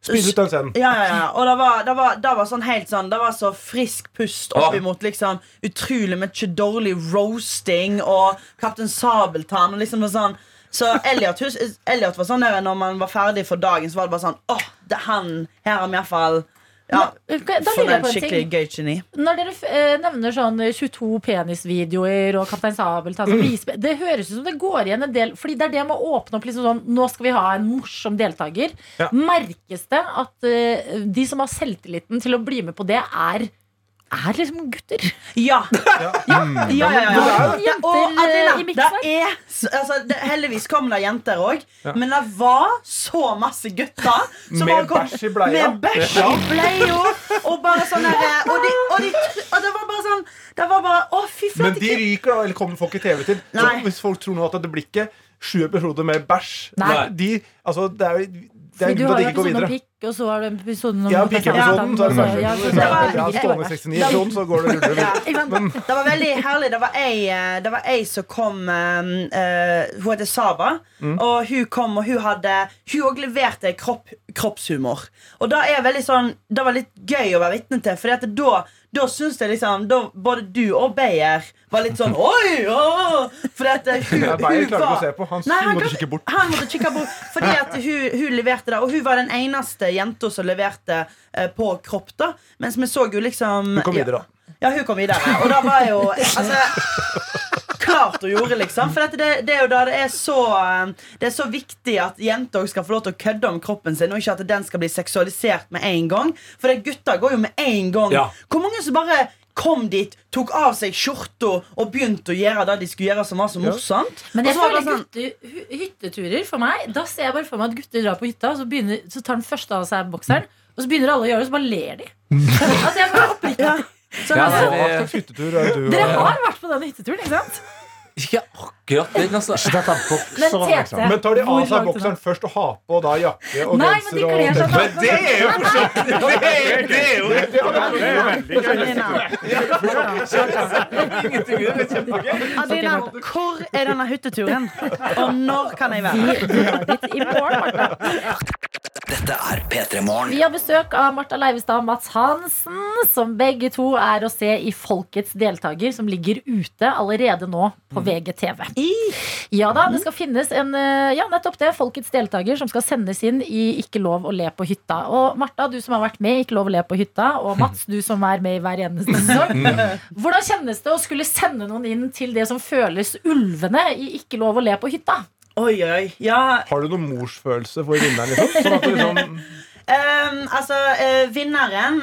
Spill ut den scenen. Ja, ja, ja. Og det var, det, var, det var sånn helt sånn Det var så frisk pust oppimot liksom utrolig mye dårlig roasting og Kaptein Sabeltann og liksom sånn så Elliot, Elliot var sånn der når man var ferdig for dagen, så var det bare sånn Åh, det er han. Her har vi iallfall ja, Da jeg funnet på en skikkelig gøy geni. Når dere eh, nevner sånn 22 penisvideoer og Kaptein Sabeltann altså, viser Det høres ut som det går igjen en del Fordi det er det med å åpne opp liksom sånn Nå skal vi ha en morsom deltaker. Ja. Merkes det at eh, de som har selvtilliten til å bli med på det, er er liksom gutter? Ja. Ja. Ja, ja, ja, og Adelina, eh, i det er, altså, det, heldigvis kom det jenter òg, Ja. men det var så masse gutter. som Med bæsj i bleia. Med bæsj i bleia. Og bare sånn eh, og, de, og, de, og det var bare sånn Det var bare Å, fy Men de ryker, da. Eller kommer får ikke TV til. Hvis folk tror nå at det blir ikke sju episoder med bæsj Nei. De, altså, det er, det er du har jo episoden om pikk, og så har du episoden om Ja, pikkepisoden. Så er det ja, Så så det det var- stående 69-episode, så går det ruller Ja, sant? det var veldig herlig. Det var ei, eh, det var ei som kom eh, eh, Hun heter Saba. Mm. Og hun kom og hun hadde Hun òg leverte kropp, kroppshumor. Og da er veldig sånn Det var litt gøy å være vitne til. Fordi at da da syns jeg liksom da, Både du og Beyer var litt sånn Oi! Åh! Fordi at eh, hun, Ja, Beyer klarte ikke å se på. Han Nei, måtte kikke bort. Han måtte kikke bort Fordi at hun, hun leverte det. Og hun var den eneste jenta som leverte eh, på kropp. da Mens vi så jo liksom Hun kom videre, da. Ja, hun kom videre. Og da var jo Altså Klart hun gjorde, liksom. For dette, det, det er jo da det er så eh, Det er så viktig at jenter skal få lov til å kødde om kroppen sin, og ikke at den skal bli seksualisert med en gang. For det, gutter går jo med en gang. Ja. Hvor mange som bare kom dit, tok av seg skjorta og begynte å gjøre det de skulle gjøre, som var så morsomt? Men jeg føler sånn- gutte, hytteturer for meg Da ser jeg bare for meg at gutter drar på hytta, og så, begynner, så tar den første av seg bokseren, og så begynner alle å gjøre det, og så bare ler de. altså, jeg bare oppriktig så, Ja, altså, hyttetur er du Dere har vært på den hytteturen, ikke sant? Ikke akkurat den, altså. Men Tete, Men tar de av seg bokseren først og har på da jakke og Nei, genser og Men det er jo morsomt! Det er er jo Det er. Adelina, hvor er denne hytteturen? Og når kan jeg være? drar Dette er P3 Morgen. Vi har besøk av Martha Leivestad og Mats Hansen, som begge to er å se i Folkets deltaker, som ligger ute allerede nå på VGTV. Ja da, det skal finnes en eh, Ja, nettopp det. Folkets deltaker som skal sendes inn i Ikke lov å le på hytta. Og Martha, du som har vært med i Ikke lov å le på hytta, og Mats, du som er med i hver eneste sesong. Hvordan kjennes det å skulle sende noen inn til det som føles ulvene i Ikke lov å le på hytta? Oi, oi, ja Har du noen morsfølelse for vinneren? Liksom? Sånn at du liksom Um, altså, uh, vinneren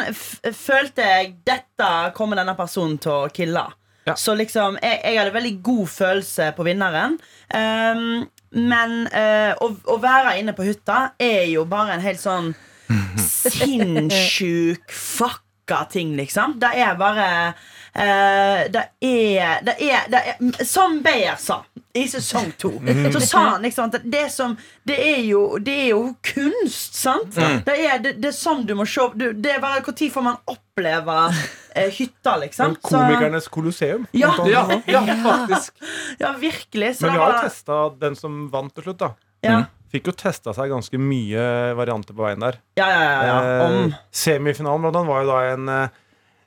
følte jeg Dette kommer denne personen til å kille. Ja. Så liksom, jeg, jeg hadde veldig god følelse på vinneren. Um, men uh, å, å være inne på hytta er jo bare en helt sånn sinnssyk fucka ting, liksom. Det er bare eh, det, er, det er Det er Som Beyer sa i sesong to, så sa han liksom at det, som, det, er jo, det er jo kunst, sant? Det, er, det, det er sånn du må se du, Det er bare Når får man oppleve eh, hytta, liksom? Så- Komikernes kolosseum. Ja. Ja, ja, faktisk. ja, virkelig. Så Men vi har jo var- testa den som vant til slutt, da. ja. Fikk jo testa seg ganske mye varianter på veien der. Ja, ja, ja, ja. Om Eh, semifinalen blant annet var jo da en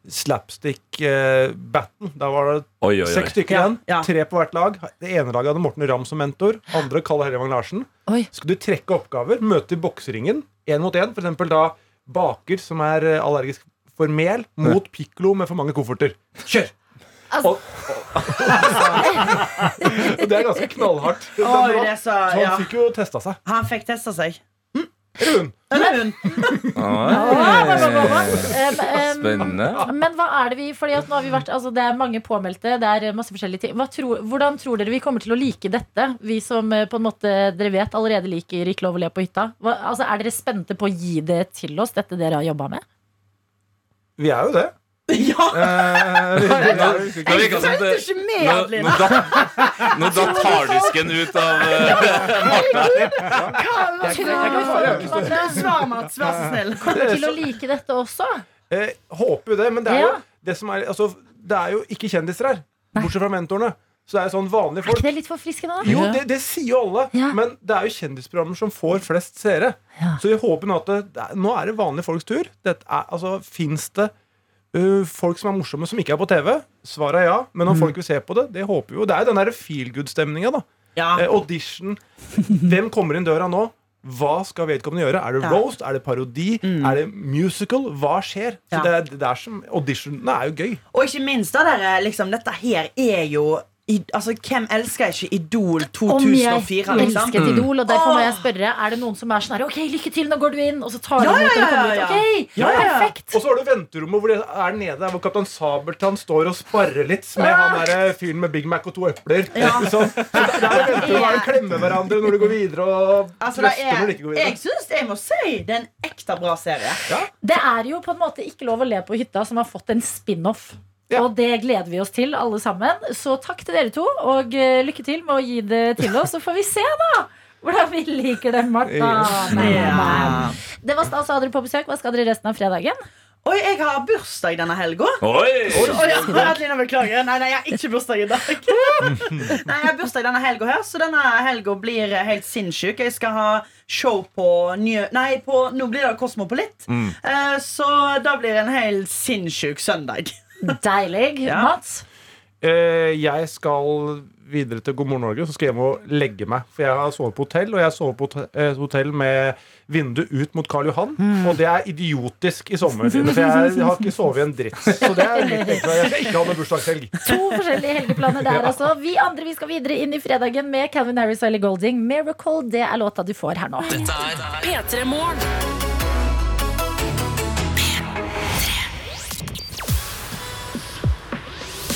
slapstick battle. Da var det Oi, oi, oi. seks stykker igjen. ja. Tre på hvert lag. Det ene laget hadde Morten Ramm som mentor. Andre Kalle Hellevang Larsen. Oi. Skulle du trekke oppgaver, møte i bokseringen én mot én. For eksempel da baker som er eh, allergisk for mel, mot pikkolo med for mange kofferter. Kjør! Altså- Og det er ganske knallhardt. Er så, Så han fikk jo testa seg. Han fikk testa seg. Spennende. Men hva er det vi Fordi at nå har vi vært altså Det er mange påmeldte, det er masse forskjellige ting. Hva tror, hvordan tror dere vi kommer til å like dette? Vi som eh, på en måte dere vet allerede liker Ikke lov å le på hytta. Hva, altså, er dere spente på å gi det til oss, dette dere har jobba med? Vi er jo det. Ja! Nå virker det som det- ikke med, nå-. Nå datt- nå datt harddisken ut av eh, Martha. Svar, Mats. Vær så snill. Kommer til å like dette også. Eh, håper jo det, men det er jo Ja. det som er Altså, det er jo ikke kjendiser her. Bortsett fra mentorene. Så det er jo sånn vanlige Er folk. ikke det litt forfriskende? da? Jo, det, det sier jo alle, men det er jo kjendisprogrammer som får flest seere. Så vi håper nå at det, det er, nå er det vanlige folks tur. Dette er, altså, Fins det uh, folk som er morsomme, som ikke er på TV? Svaret er ja. Men om Mm. folk vil se på det, det håper vi jo. Det er jo den derre feel good-stemninga, da. Eh, audition. Hvem kommer inn døra nå? Hva skal vedkommende gjøre? Er det Ja. roast? Er det parodi? Er det musical? Hva skjer? Så Ja. det, er- det er som Auditionene er jo gøy. Og ikke minst da dere, liksom, dette her er jo i, Altså, Hvem elsker ikke Idol 2004? Om jeg 2004? Liksom? elsket Idol, og derfor må jeg spørre Er det noen som er sånn her Ok, lykke til, nå går du inn Og så tar du Ja, imot ja, ja, ja. Ok, Ja, ja, ja. perfekt Og så har du venterommet hvor det er nede der hvor Kaptein Sabeltann står og sparrer litt med han der fyren med Big Mac og to epler. Ja Så det det du hvor de klemmer hverandre når du går videre, og Altså, det trøster når du ikke går videre. jeg syns jeg må si det er en ekte bra serie. Det er jo på en måte ikke lov å le på hytta Som har fått en spin-off Og det gleder vi oss til alle sammen Så takk til dere to Og eh, lykke til med å gi det til oss Så får vi se da hvordan vi liker det, Martha. Ja. Ja. Det var stas å ha dere på besøk. Hva skal dere resten av fredagen? Oi, jeg har bursdag denne helga. Adelina, beklager. Nei, nei, jeg har ikke bursdag i dag. nei, Jeg har bursdag denne helga her, så denne helga blir helt sinnssyk. Jeg skal ha show på nye Nei, på, nå blir det Kosmopolitt. Mm. Uh, så da blir det en helt sinnssyk søndag. Deilig. Ja. Mats? Eh, jeg skal videre til God morgen Norge, så skal jeg hjem og legge meg. For jeg har sovet på hotell, og jeg sover på hotell, eh, hotell med vindu ut mot Karl Johan. Og det er idiotisk i sommertiden, for jeg har ikke sovet i en dritt. Så det er litt ekstra. Jeg skal ikke ha noen bursdagshelg. To forskjellige helgeplaner der, altså. Vi andre vi skal videre inn i fredagen med Calvin Harris og Ellie Golding. Miracle, det er låta du får her nå. Dette er P3 Morgen.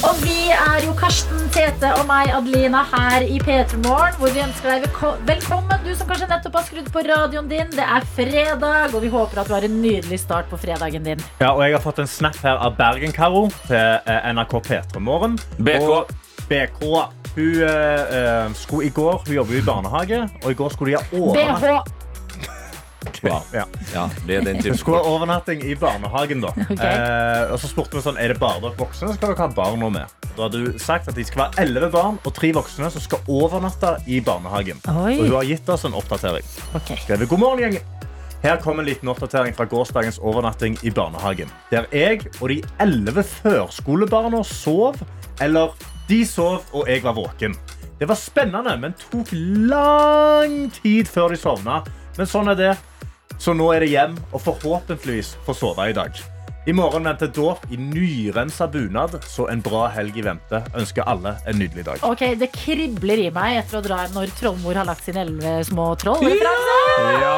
Og vi er jo Karsten, Tete og meg, Adelina, her i P3 Morgen. Hvor vi ønsker deg velkommen, du som kanskje nettopp har skrudd på radioen din. Det er fredag, og vi håper at du har en nydelig start på fredagen din. Ja, og jeg har fått en snap her av Bergen-Karo til eh, NRK P3 Morgen. BK. Og BK. Hun eh, eh, skulle i går Hun jobber i barnehage, og i går skulle de ha overnatting. Wow. Ja. Ja, det er den typen. skulle ha overnatting i barnehagen. da Okay. eh, Og så spurte vi sånn Er det bare dere voksne, som skal dere ha barna med. Da hadde hun sagt at de skal være elleve barn og tre voksne som skal overnatte i barnehagen. Oi. Og hun har gitt oss en oppdatering. Okay. Skrevet, God morgen, gjengen. Her kommer en liten oppdatering fra gårsdagens overnatting i barnehagen. Der jeg og de elleve førskolebarna sov, eller de sov og jeg var våken. Det var spennende, men tok lang tid før de sovna. Men sånn er det. Så nå er det hjem, og forhåpentligvis få sove i dag. I morgen venter dåp i nyrensa bunad, så en bra helg i vente. Ønsker alle en nydelig dag. Ok, Det kribler i meg etter å dra hjem når trollmor har lagt sine elleve små troll. Referanse! Ja!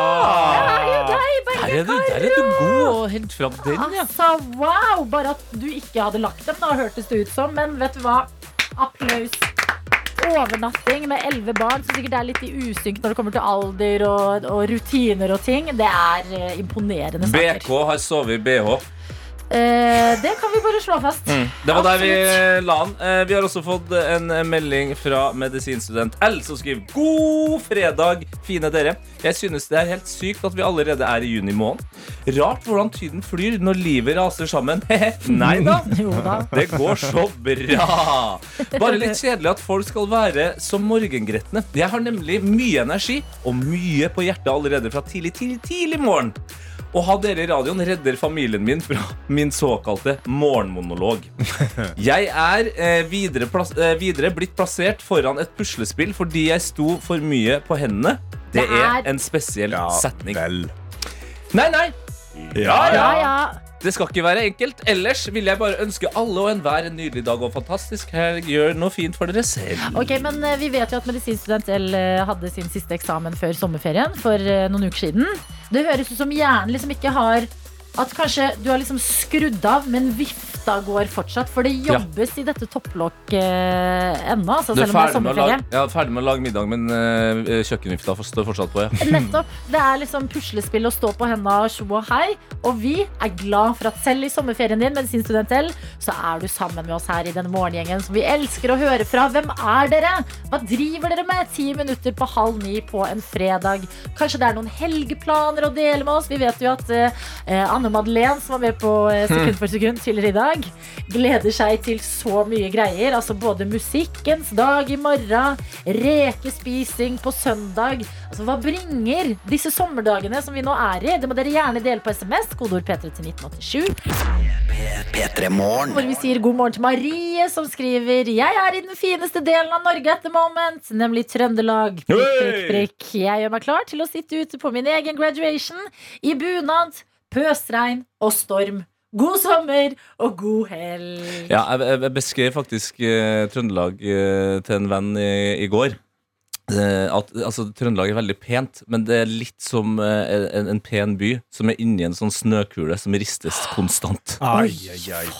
Deg, Der er du, der er du god å hente fram den, ja. Altså, wow! Bare at du ikke hadde lagt dem, da hørtes det ut som. Men vet du hva? Applaus. Overnatting med elleve barn som sikkert er litt i usynk når det kommer til alder og, og rutiner og ting. Det er eh, imponerende saker. BK har sovet i BH. Eh, det kan vi bare slå fast. Det var der vi la den. Eh, Vi har også fått en melding fra medisinstudent L, som skriver God fredag, fine dere. Jeg synes det er helt sykt at vi allerede er i juni måned. Rart hvordan tiden flyr når livet raser sammen. Nei da. Da. Det går så bra. Bare litt kjedelig at folk skal være som morgengretne. Jeg har nemlig mye energi og mye på hjertet allerede fra tidlig, tidlig, tidlig morgen. Å ha dere i radioen redder familien min fra min såkalte morgenmonolog. Jeg er eh, videre, plass, eh, videre blitt plassert foran et puslespill fordi jeg sto for mye på hendene. Det Det er- er en spesiell setning. Vel. Nei, nei. Ja, Ja, ja. Det skal ikke være enkelt. Ellers vil jeg bare ønske alle og enhver en nydelig dag og fantastisk helg. Gjør noe fint for dere selv. Ok, men eh, Vi vet jo at medisinstudent L eh, hadde sin siste eksamen før sommerferien for eh, noen uker siden. Det høres ut som hjernen liksom ikke har At kanskje du har liksom skrudd av, men vifta går fortsatt. For det Ja. jobbes i dette topplokket ennå, altså, selv om det er sommerferie. lage, ja, ferdig med å lage middag, men eh, kjøkkenvifta står fortsatt på. Ja. Nettopp. Det er liksom puslespill å stå på henda og tjo og hei. Og vi er glad for at selv i sommerferien din, medisinstudent L, så er du sammen med oss her i denne morgengjengen som vi elsker å høre fra. Hvem er dere? Hva driver dere med? Ti minutter på halv ni på en fredag. Kanskje det er noen helgeplaner å dele med oss? Vi vet jo at eh, Anne Madeleine, som var med på eh, Sekund for sekund tidligere i dag, gleder seg til så mye greier. Altså både musikkens dag i morgen, rekespising på søndag. Altså Hva bringer disse sommerdagene som vi nå er i? Det må dere gjerne dele på SMS. Kodeord P3 til 1987. P3morgen. Hvor vi sier god morgen til Marie, som skriver Jeg er i den fineste delen av Norge at the moment, nemlig Trøndelag. Prikk, prikk, prikk. Jeg gjør meg klar til å sitte ute på min egen graduation i bunad, pøsregn og storm. God sommer og god helg. Ja, jeg, jeg- jeg beskrev faktisk eh, Trøndelag eh, til en venn i, i går. Eh, at altså, Trøndelag er veldig pent, men det er litt som eh, en, en pen by som er inni en sånn snøkule som ristes konstant. Oi,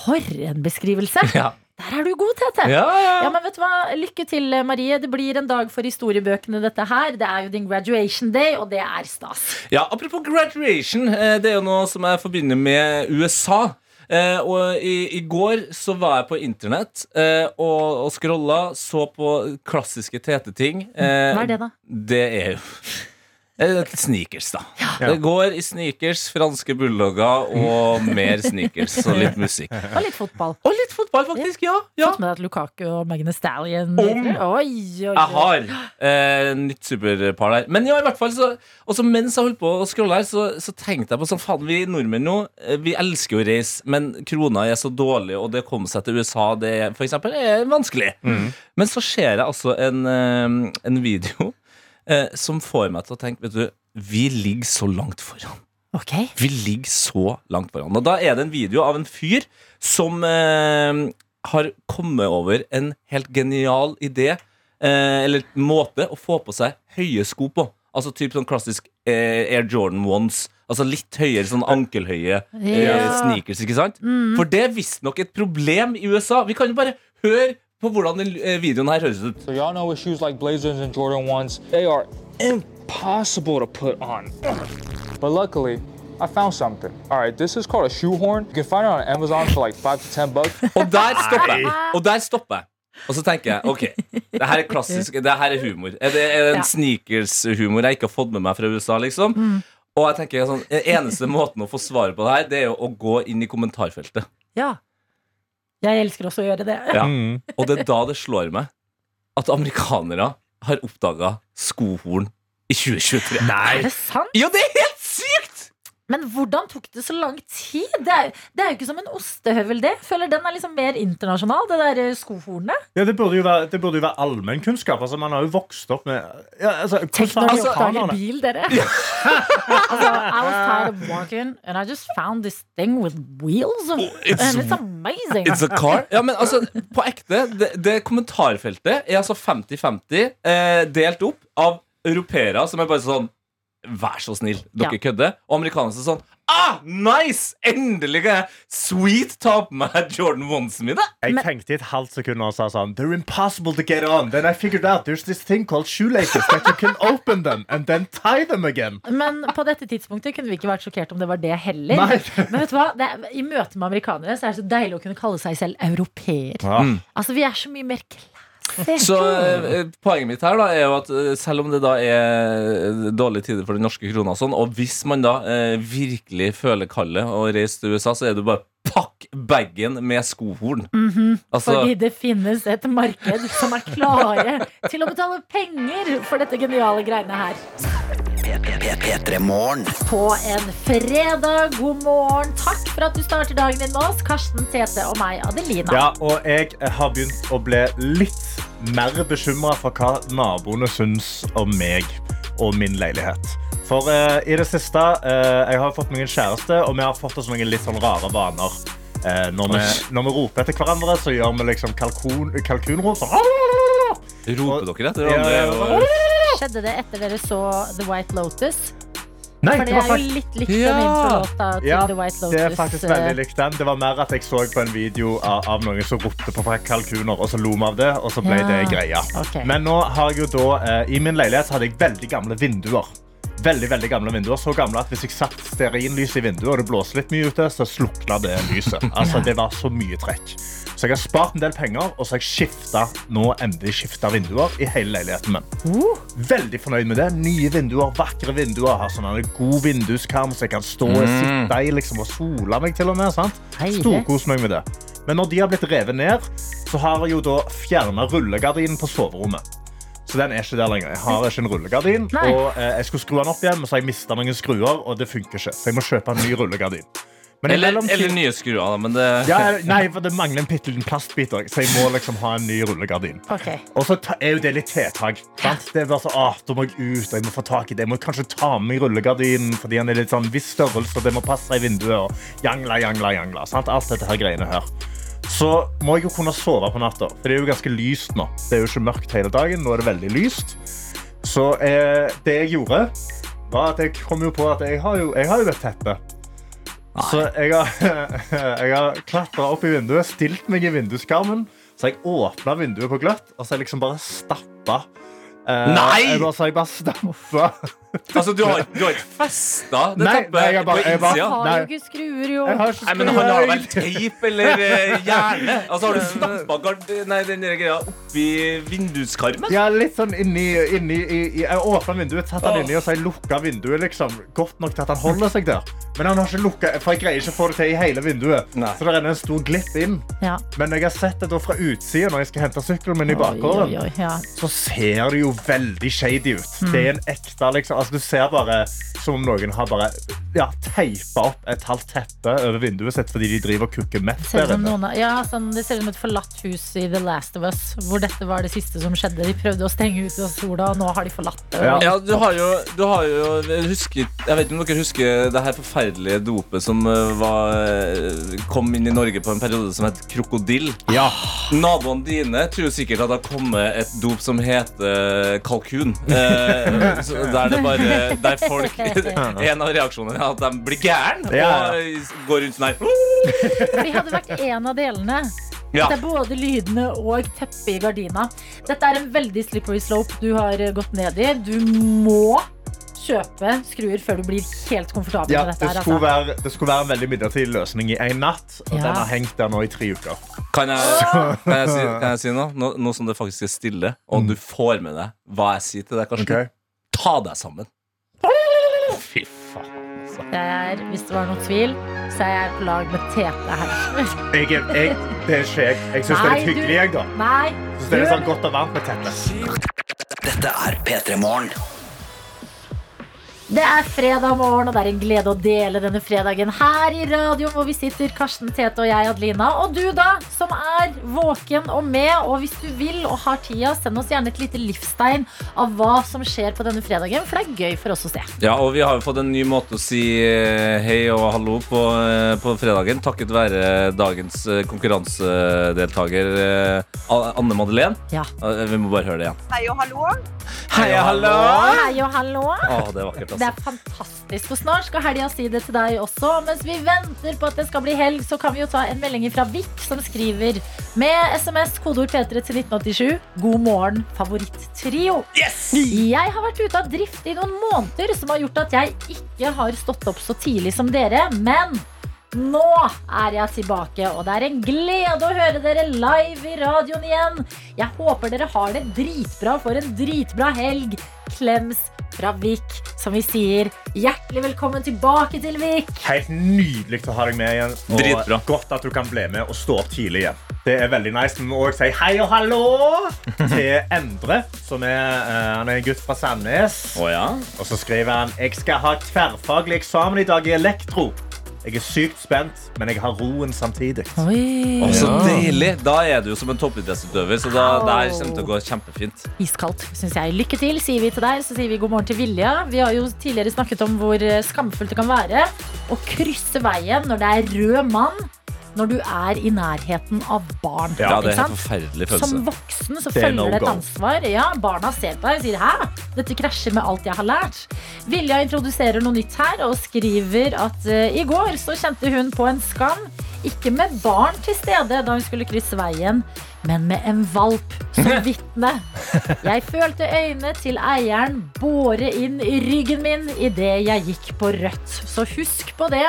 for en beskrivelse! Ja. Der er du god, Tete. Ja, ja. ja, men vet du hva? Lykke til, Marie. Det blir en dag for historiebøkene, dette her. Det er jo din graduation day, og det er stas. Ja, Apropos graduation, eh, det er jo noe som jeg forbinder med USA. Eh, og i, i går så var jeg på internett eh, og, og scrolla, så på klassiske TT-ting. Eh, Hva er det, da? Det er jo eh, sneakers, da. Det går i sneakers, franske bulldogger og mer sneakers og litt musikk. Og litt fotball. Og litt fotball, faktisk. Ja. ja. Fått med deg at Lukaku og Magne Stallion Om. Oi, oi, oi. Jeg har eh, nytt superpar der. Men ja, i hvert fall så også mens jeg holdt på å scrolle her, så, så tenkte jeg på sånn Faen, vi nordmenn nå, eh, vi elsker å reise, men krona er så dårlig, og det å komme seg til USA, det for eksempel, er vanskelig. Men så ser jeg altså en, eh, en video eh, som får meg til å tenke, vet du, vi ligger så langt foran. Okay. Vi ligger så langt foran. Og da er det en video av en fyr som eh, har kommet over en helt genial idé, eh, eller måte, å få på seg høye sko på. Altså typ sånn klassisk eh, Air Jordan Ones. Altså litt høyere, sånn ankelhøye eh, Ja. sneakers, ikke sant? Mm. For det er visstnok et problem i USA. Vi kan jo bare høre på hvordan den eh, videoen her høres ut. So y'all know with shoes like Blazers and Jordan 1s, they are impossible to put on. But luckily, I found something. All right, this is called a shoehorn. You can find it on Amazon for like 5 to 10 bucks. Og der stopper jeg. Og der stopper jeg. Og så tenker jeg ok, det her er klassisk, det her er humor. Er det, er det en Ja. sneakers-humor jeg ikke har fått med meg fra USA? liksom? Og jeg tenker sånn, eneste måten å få svaret på det her, det er jo å gå inn i kommentarfeltet. Ja. Jeg elsker også å gjøre det. Ja. Og det er da det slår meg at amerikanere har oppdaga skohorn i 2023. Nei. Er det sant? Jo, det er helt sykt! Men hvordan tok det så lang tid? Det er, det er jo ikke som en ostehøvel, det. Føler den er liksom mer internasjonal, det der eh, skohornet. Ja, det burde jo være, det burde jo være allmennkunnskap. Altså, man har jo vokst opp med ja, altså, Tenk når de oppdager bil, dere. altså, I was tired of walking, and I just found this thing with wheels. it's- and it's amazing. It's a car. Ja, men altså, på ekte, det, det kommentarfeltet er altså 50-50 eh, delt opp av europeere som er bare sånn Vær så snill, dere Ja. kødder. Og amerikanerne er sånn Ah, nice! Endelig kan jeg sweet ta på meg Jordan Onesen mine. Jeg tenkte i et halvt sekund og sa sånn They're impossible to get on. Then I figured out there's this thing called shoelaces that you can open them and then tie them again. Men på dette tidspunktet kunne vi ikke vært sjokkert om det var det heller. Nei. Men vet du hva? Det er, I møte med amerikanere så er det så deilig å kunne kalle seg selv europeer. Ja. Mm. Altså, vi er så mye mer classy. Så eh, poenget mitt her da er jo at eh, selv om det da er eh, dårlige tider for den norske krona, og sånn, og hvis man da eh, virkelig føler kallet og reiser til USA, så er det bare pakk bagen med skohorn. Mhm. Altså- Fordi det finnes et marked som er klare til å betale penger for dette geniale greiene her. P3morgen. På en fredag, god morgen. Takk for at du starter dagen din med oss, Karsten, Tete og meg, Adelina. Ja, og jeg har begynt å bli litt mer bekymra for hva naboene syns om meg og min leilighet. For eh, i det siste eh, Jeg har fått meg en kjæreste, og vi har fått oss noen litt sånn rare vaner. Eh, når, vi, når vi roper etter hverandre, så gjør vi liksom kalkun, kalkunrop. Sånn. Roper dere etter hverandre? ja, Skjedde det etter dere så The White Lotus? Nei, For det var er jo litt likt den Ja. introlåta til Ja, The White Lotus. det er faktisk eh, veldig likt den. Det var mer at jeg så på en video av, av noen som ropte på kalkuner, og så lo vi av det, og så ble Ja, det greia. Okay. Men nå har jeg jo da, eh, i min leilighet hadde jeg veldig gamle vinduer. Veldig, veldig gamle vinduer. Så gamle at hvis jeg satt stearinlys i vinduet, og det blåste litt mye ute, så slukna det lyset. Altså, det var så mye trekk. Så jeg har spart en del penger, og så har jeg skifta, nå endelig skifta vinduer i hele leiligheten min. Veldig fornøyd med det. Nye vinduer, vakre vinduer. Har sånn god vinduskarm, så jeg kan stå og Mm. sitte i liksom, og sole meg til og med. Sant? Storkos meg med det. Men når de har blitt revet ned, så har jeg jo da fjerna rullegardinen på soverommet. Så den er ikke der lenger. Jeg har ikke en rullegardin. Nei. Og eh, jeg skulle skru den opp igjen, men så har jeg mista noen skruer, og det funker ikke. Så jeg må kjøpe en ny rullegardin. Men Eller, eller nye skruer, da, men det ja, nei, for det mangler en bitte liten plastbit òg, så jeg må liksom ha en ny rullegardin. Okay. Og så er jo det litt tiltak. Det er bare så, ah, da må jeg ut, og jeg må få tak i det. Jeg må kanskje ta med meg rullegardinen, fordi den er litt sånn viss størrelse, og det må passe i vinduet, og jangla, jangla, jangla. Sant? Alt dette her greiene her. Så må jeg jo kunne sove på natta, for det er jo ganske lyst nå. Det er jo ikke mørkt hele dagen, nå er det veldig lyst. Så eh, det jeg gjorde, var at jeg kom jo på at jeg har jo, jeg har jo et teppe. Så jeg har, jeg har klatra opp i vinduet, stilt meg i vinduskarmen. Så jeg åpna vinduet på gløtt, og så jeg liksom bare stappa. Eh, Nei! jeg bare, så jeg bare stappa. Altså, du har, du har ikke festa det Nei, teppet nei, jeg bare- på jeg bare- innsida? Har jo ikke skruer, jo. Jeg har ikke Nei, men han har vel skruer. teip eller eh, hjerne? Altså, har du stappa gard... Nei, den greia oppi vinduskarmen? Ja, litt sånn inni, inni i, i, Jeg åpna vinduet, satt han inni, og så har jeg lukka vinduet liksom, godt nok til at han holder seg der. Men han har ikke lukket, for jeg greier ikke å få det til i hele vinduet. Så det renner en stor glipp inn. Ja. Men jeg har sett det da fra utsida når jeg skal hente sykkelen min i bakgården. ja. så ser det jo veldig shady ut. Mm. Det er en ekte liksom, altså, Du ser bare som om noen har bare ja, teipa opp et halvt teppe over vinduet sitt fordi de driver og kukker mett der inne. ja, sånn, det ser ut som et forlatt hus i The Last of Us, hvor dette var det siste som skjedde. De prøvde å stenge ut av sola, og nå har de forlatt det. Ja, du har jo, du har jo jeg Jeg vet ikke om dere husker det her forferdelige dopet som eh, var, eh, kom inn i Norge på en periode som het krokodille. Naboene dine tror sikkert at det har kommet et dop som heter kalkun. Eh, så der det bare Der folk En av reaksjonene er at de blir gæren Ja. og går rundt sånn her. Vi hadde vært en av delene. Ja. Det er både lydene og teppet i gardina. Dette er en veldig slippery slope du har eh, gått ned i. Du må kjøpe skruer før du blir helt komfortabel Ja, med det, dette. her, skulle altså. være, det skulle være en veldig midlertidig løsning i én natt. Og Ja. den har hengt der nå i tre uker. Kan jeg, kan jeg, si, kan jeg si noe? Nå, nå som det faktisk er stille, og du får med deg hva jeg sier til deg, Karsten. Ta deg sammen. Fy faen. altså. Jeg er, hvis det var noen tvil, så er jeg på lag med Tete her. Jeg, jeg, det er ikke jeg. Jeg syns det er litt hyggelig. Jeg, da. Nei. Synes det er du- sånn godt og varmt med Tete. Dette er P3 Morgen. Det er fredag morgen, og det er en glede å dele denne fredagen her i radioen, hvor vi sitter, Karsten, Tete og jeg, Adelina. Og du, da, som er våken og med. Og hvis du vil og har tida, send oss gjerne et lite livstegn av hva som skjer på denne fredagen, for det er gøy for oss å se. Ja, og vi har jo fått en ny måte å si eh, hei og hallo på, eh, på fredagen, takket være dagens eh, konkurransedeltaker Anne Madeleine. Ja. Vi må bare høre det igjen. Hei og hallo. Hei og hallo! Hei og hallo. Å, det er vakkert, Det er fantastisk, for snart skal helga si det til deg også. Mens vi venter på at det skal bli helg, så kan vi jo ta en melding fra Vik, som skriver med SMS kodeord P3 til 1987. God morgen, favorittrio. Jeg har vært ute av drift i noen måneder, som har gjort at jeg ikke har stått opp så tidlig som dere. Men nå er jeg tilbake, og det er en glede å høre dere live i radioen igjen. Jeg håper dere har det dritbra for en dritbra helg. Klems fra Vik, som vi sier. Hjertelig velkommen tilbake til Vik. Helt nydelig å ha deg med igjen. Og Dritbra. Godt at du kan bli med og stå opp tidlig igjen. Det er veldig nice. Vi må også si hei og hallo til Endre, som er, uh, han er en gutt fra Sandnes. Oh, ja? Og så skriver han jeg skal ha tverrfaglig eksamen i dag i elektro. Jeg er sykt spent, men jeg har roen samtidig. Å, så deilig! Da er du jo som en toppidrettsutøver, så da, det her kommer til å gå kjempefint. Iskaldt, syns jeg. Lykke til, sier vi til deg. Så sier vi god morgen til Vilja. Vi har jo tidligere snakket om hvor eh, skamfullt det kan være å krysse veien når det er rød mann når du er i nærheten av barn. Ja, det er en forferdelig følelse. Som voksen så er følger no det et ansvar. Ja, barna ser på deg og sier 'hæ, dette krasjer med alt jeg har lært'. Vilja introduserer noe nytt her og skriver at eh, i går så kjente hun på en skam. Ikke med barn til stede da hun skulle krysse veien, men med en valp som vitne. Jeg følte øynene til eieren båre inn i ryggen min idet jeg gikk på rødt. Så husk på det.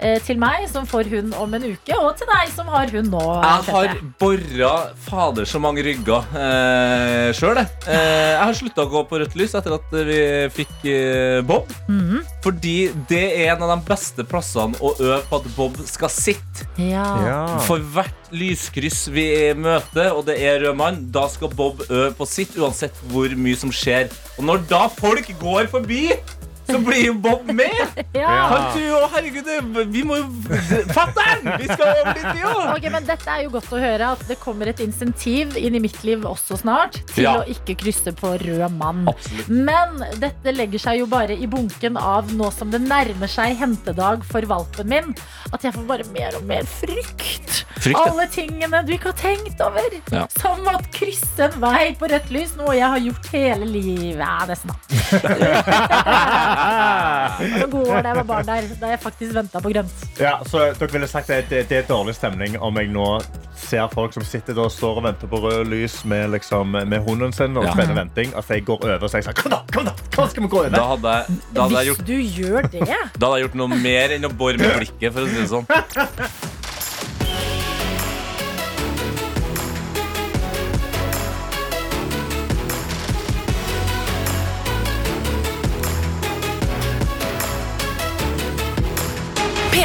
Eh, Til meg som får hund om en uke, og til deg som har hund nå. Jeg har bora fader så mange rygger eh, sjøl, jeg. Eh, jeg har slutta å gå på rødt lys etter at vi fikk eh, Bob. Mhm. Fordi det er en av de beste plassene å øve på at Bob skal sitte. Ja. For hvert lyskryss vi møter, og det er rød mann, da skal Bob øve på sitt, uansett hvor mye som skjer. Og når da folk går forbi, så blir jo Bob med! Ja. Han tror jo, herregud, vi må jo Fatter'n! Vi skal over dit, jo! Ok, men Dette er jo godt å høre at det kommer et insentiv inn i mitt liv også snart til Ja. å ikke krysse på rød mann. Absolutt. Men dette legger seg jo bare i bunken av nå som det nærmer seg hentedag for valpen min, at jeg får bare mer og mer frykt. Frykt, ja. Alle tingene du ikke har tenkt over. Ja. Som å krysse en vei på rødt lys, noe jeg har gjort hele livet. Ja, nesten, da. Så da jeg var barn der, da jeg faktisk venta på grønt. Ja, så dere ville sagt at det, det er dårlig stemning om jeg nå ser folk som sitter der og står og venter på rød lys med, liksom, med hunden sin og Ja. venting. At jeg går over og sier sånn Kom, da! kom da, kom, skal vi gå over? Da hadde jeg, da hadde jeg Hvis gjort du gjør det Da hadde jeg gjort noe mer enn å bore med blikket, for å si det sånn.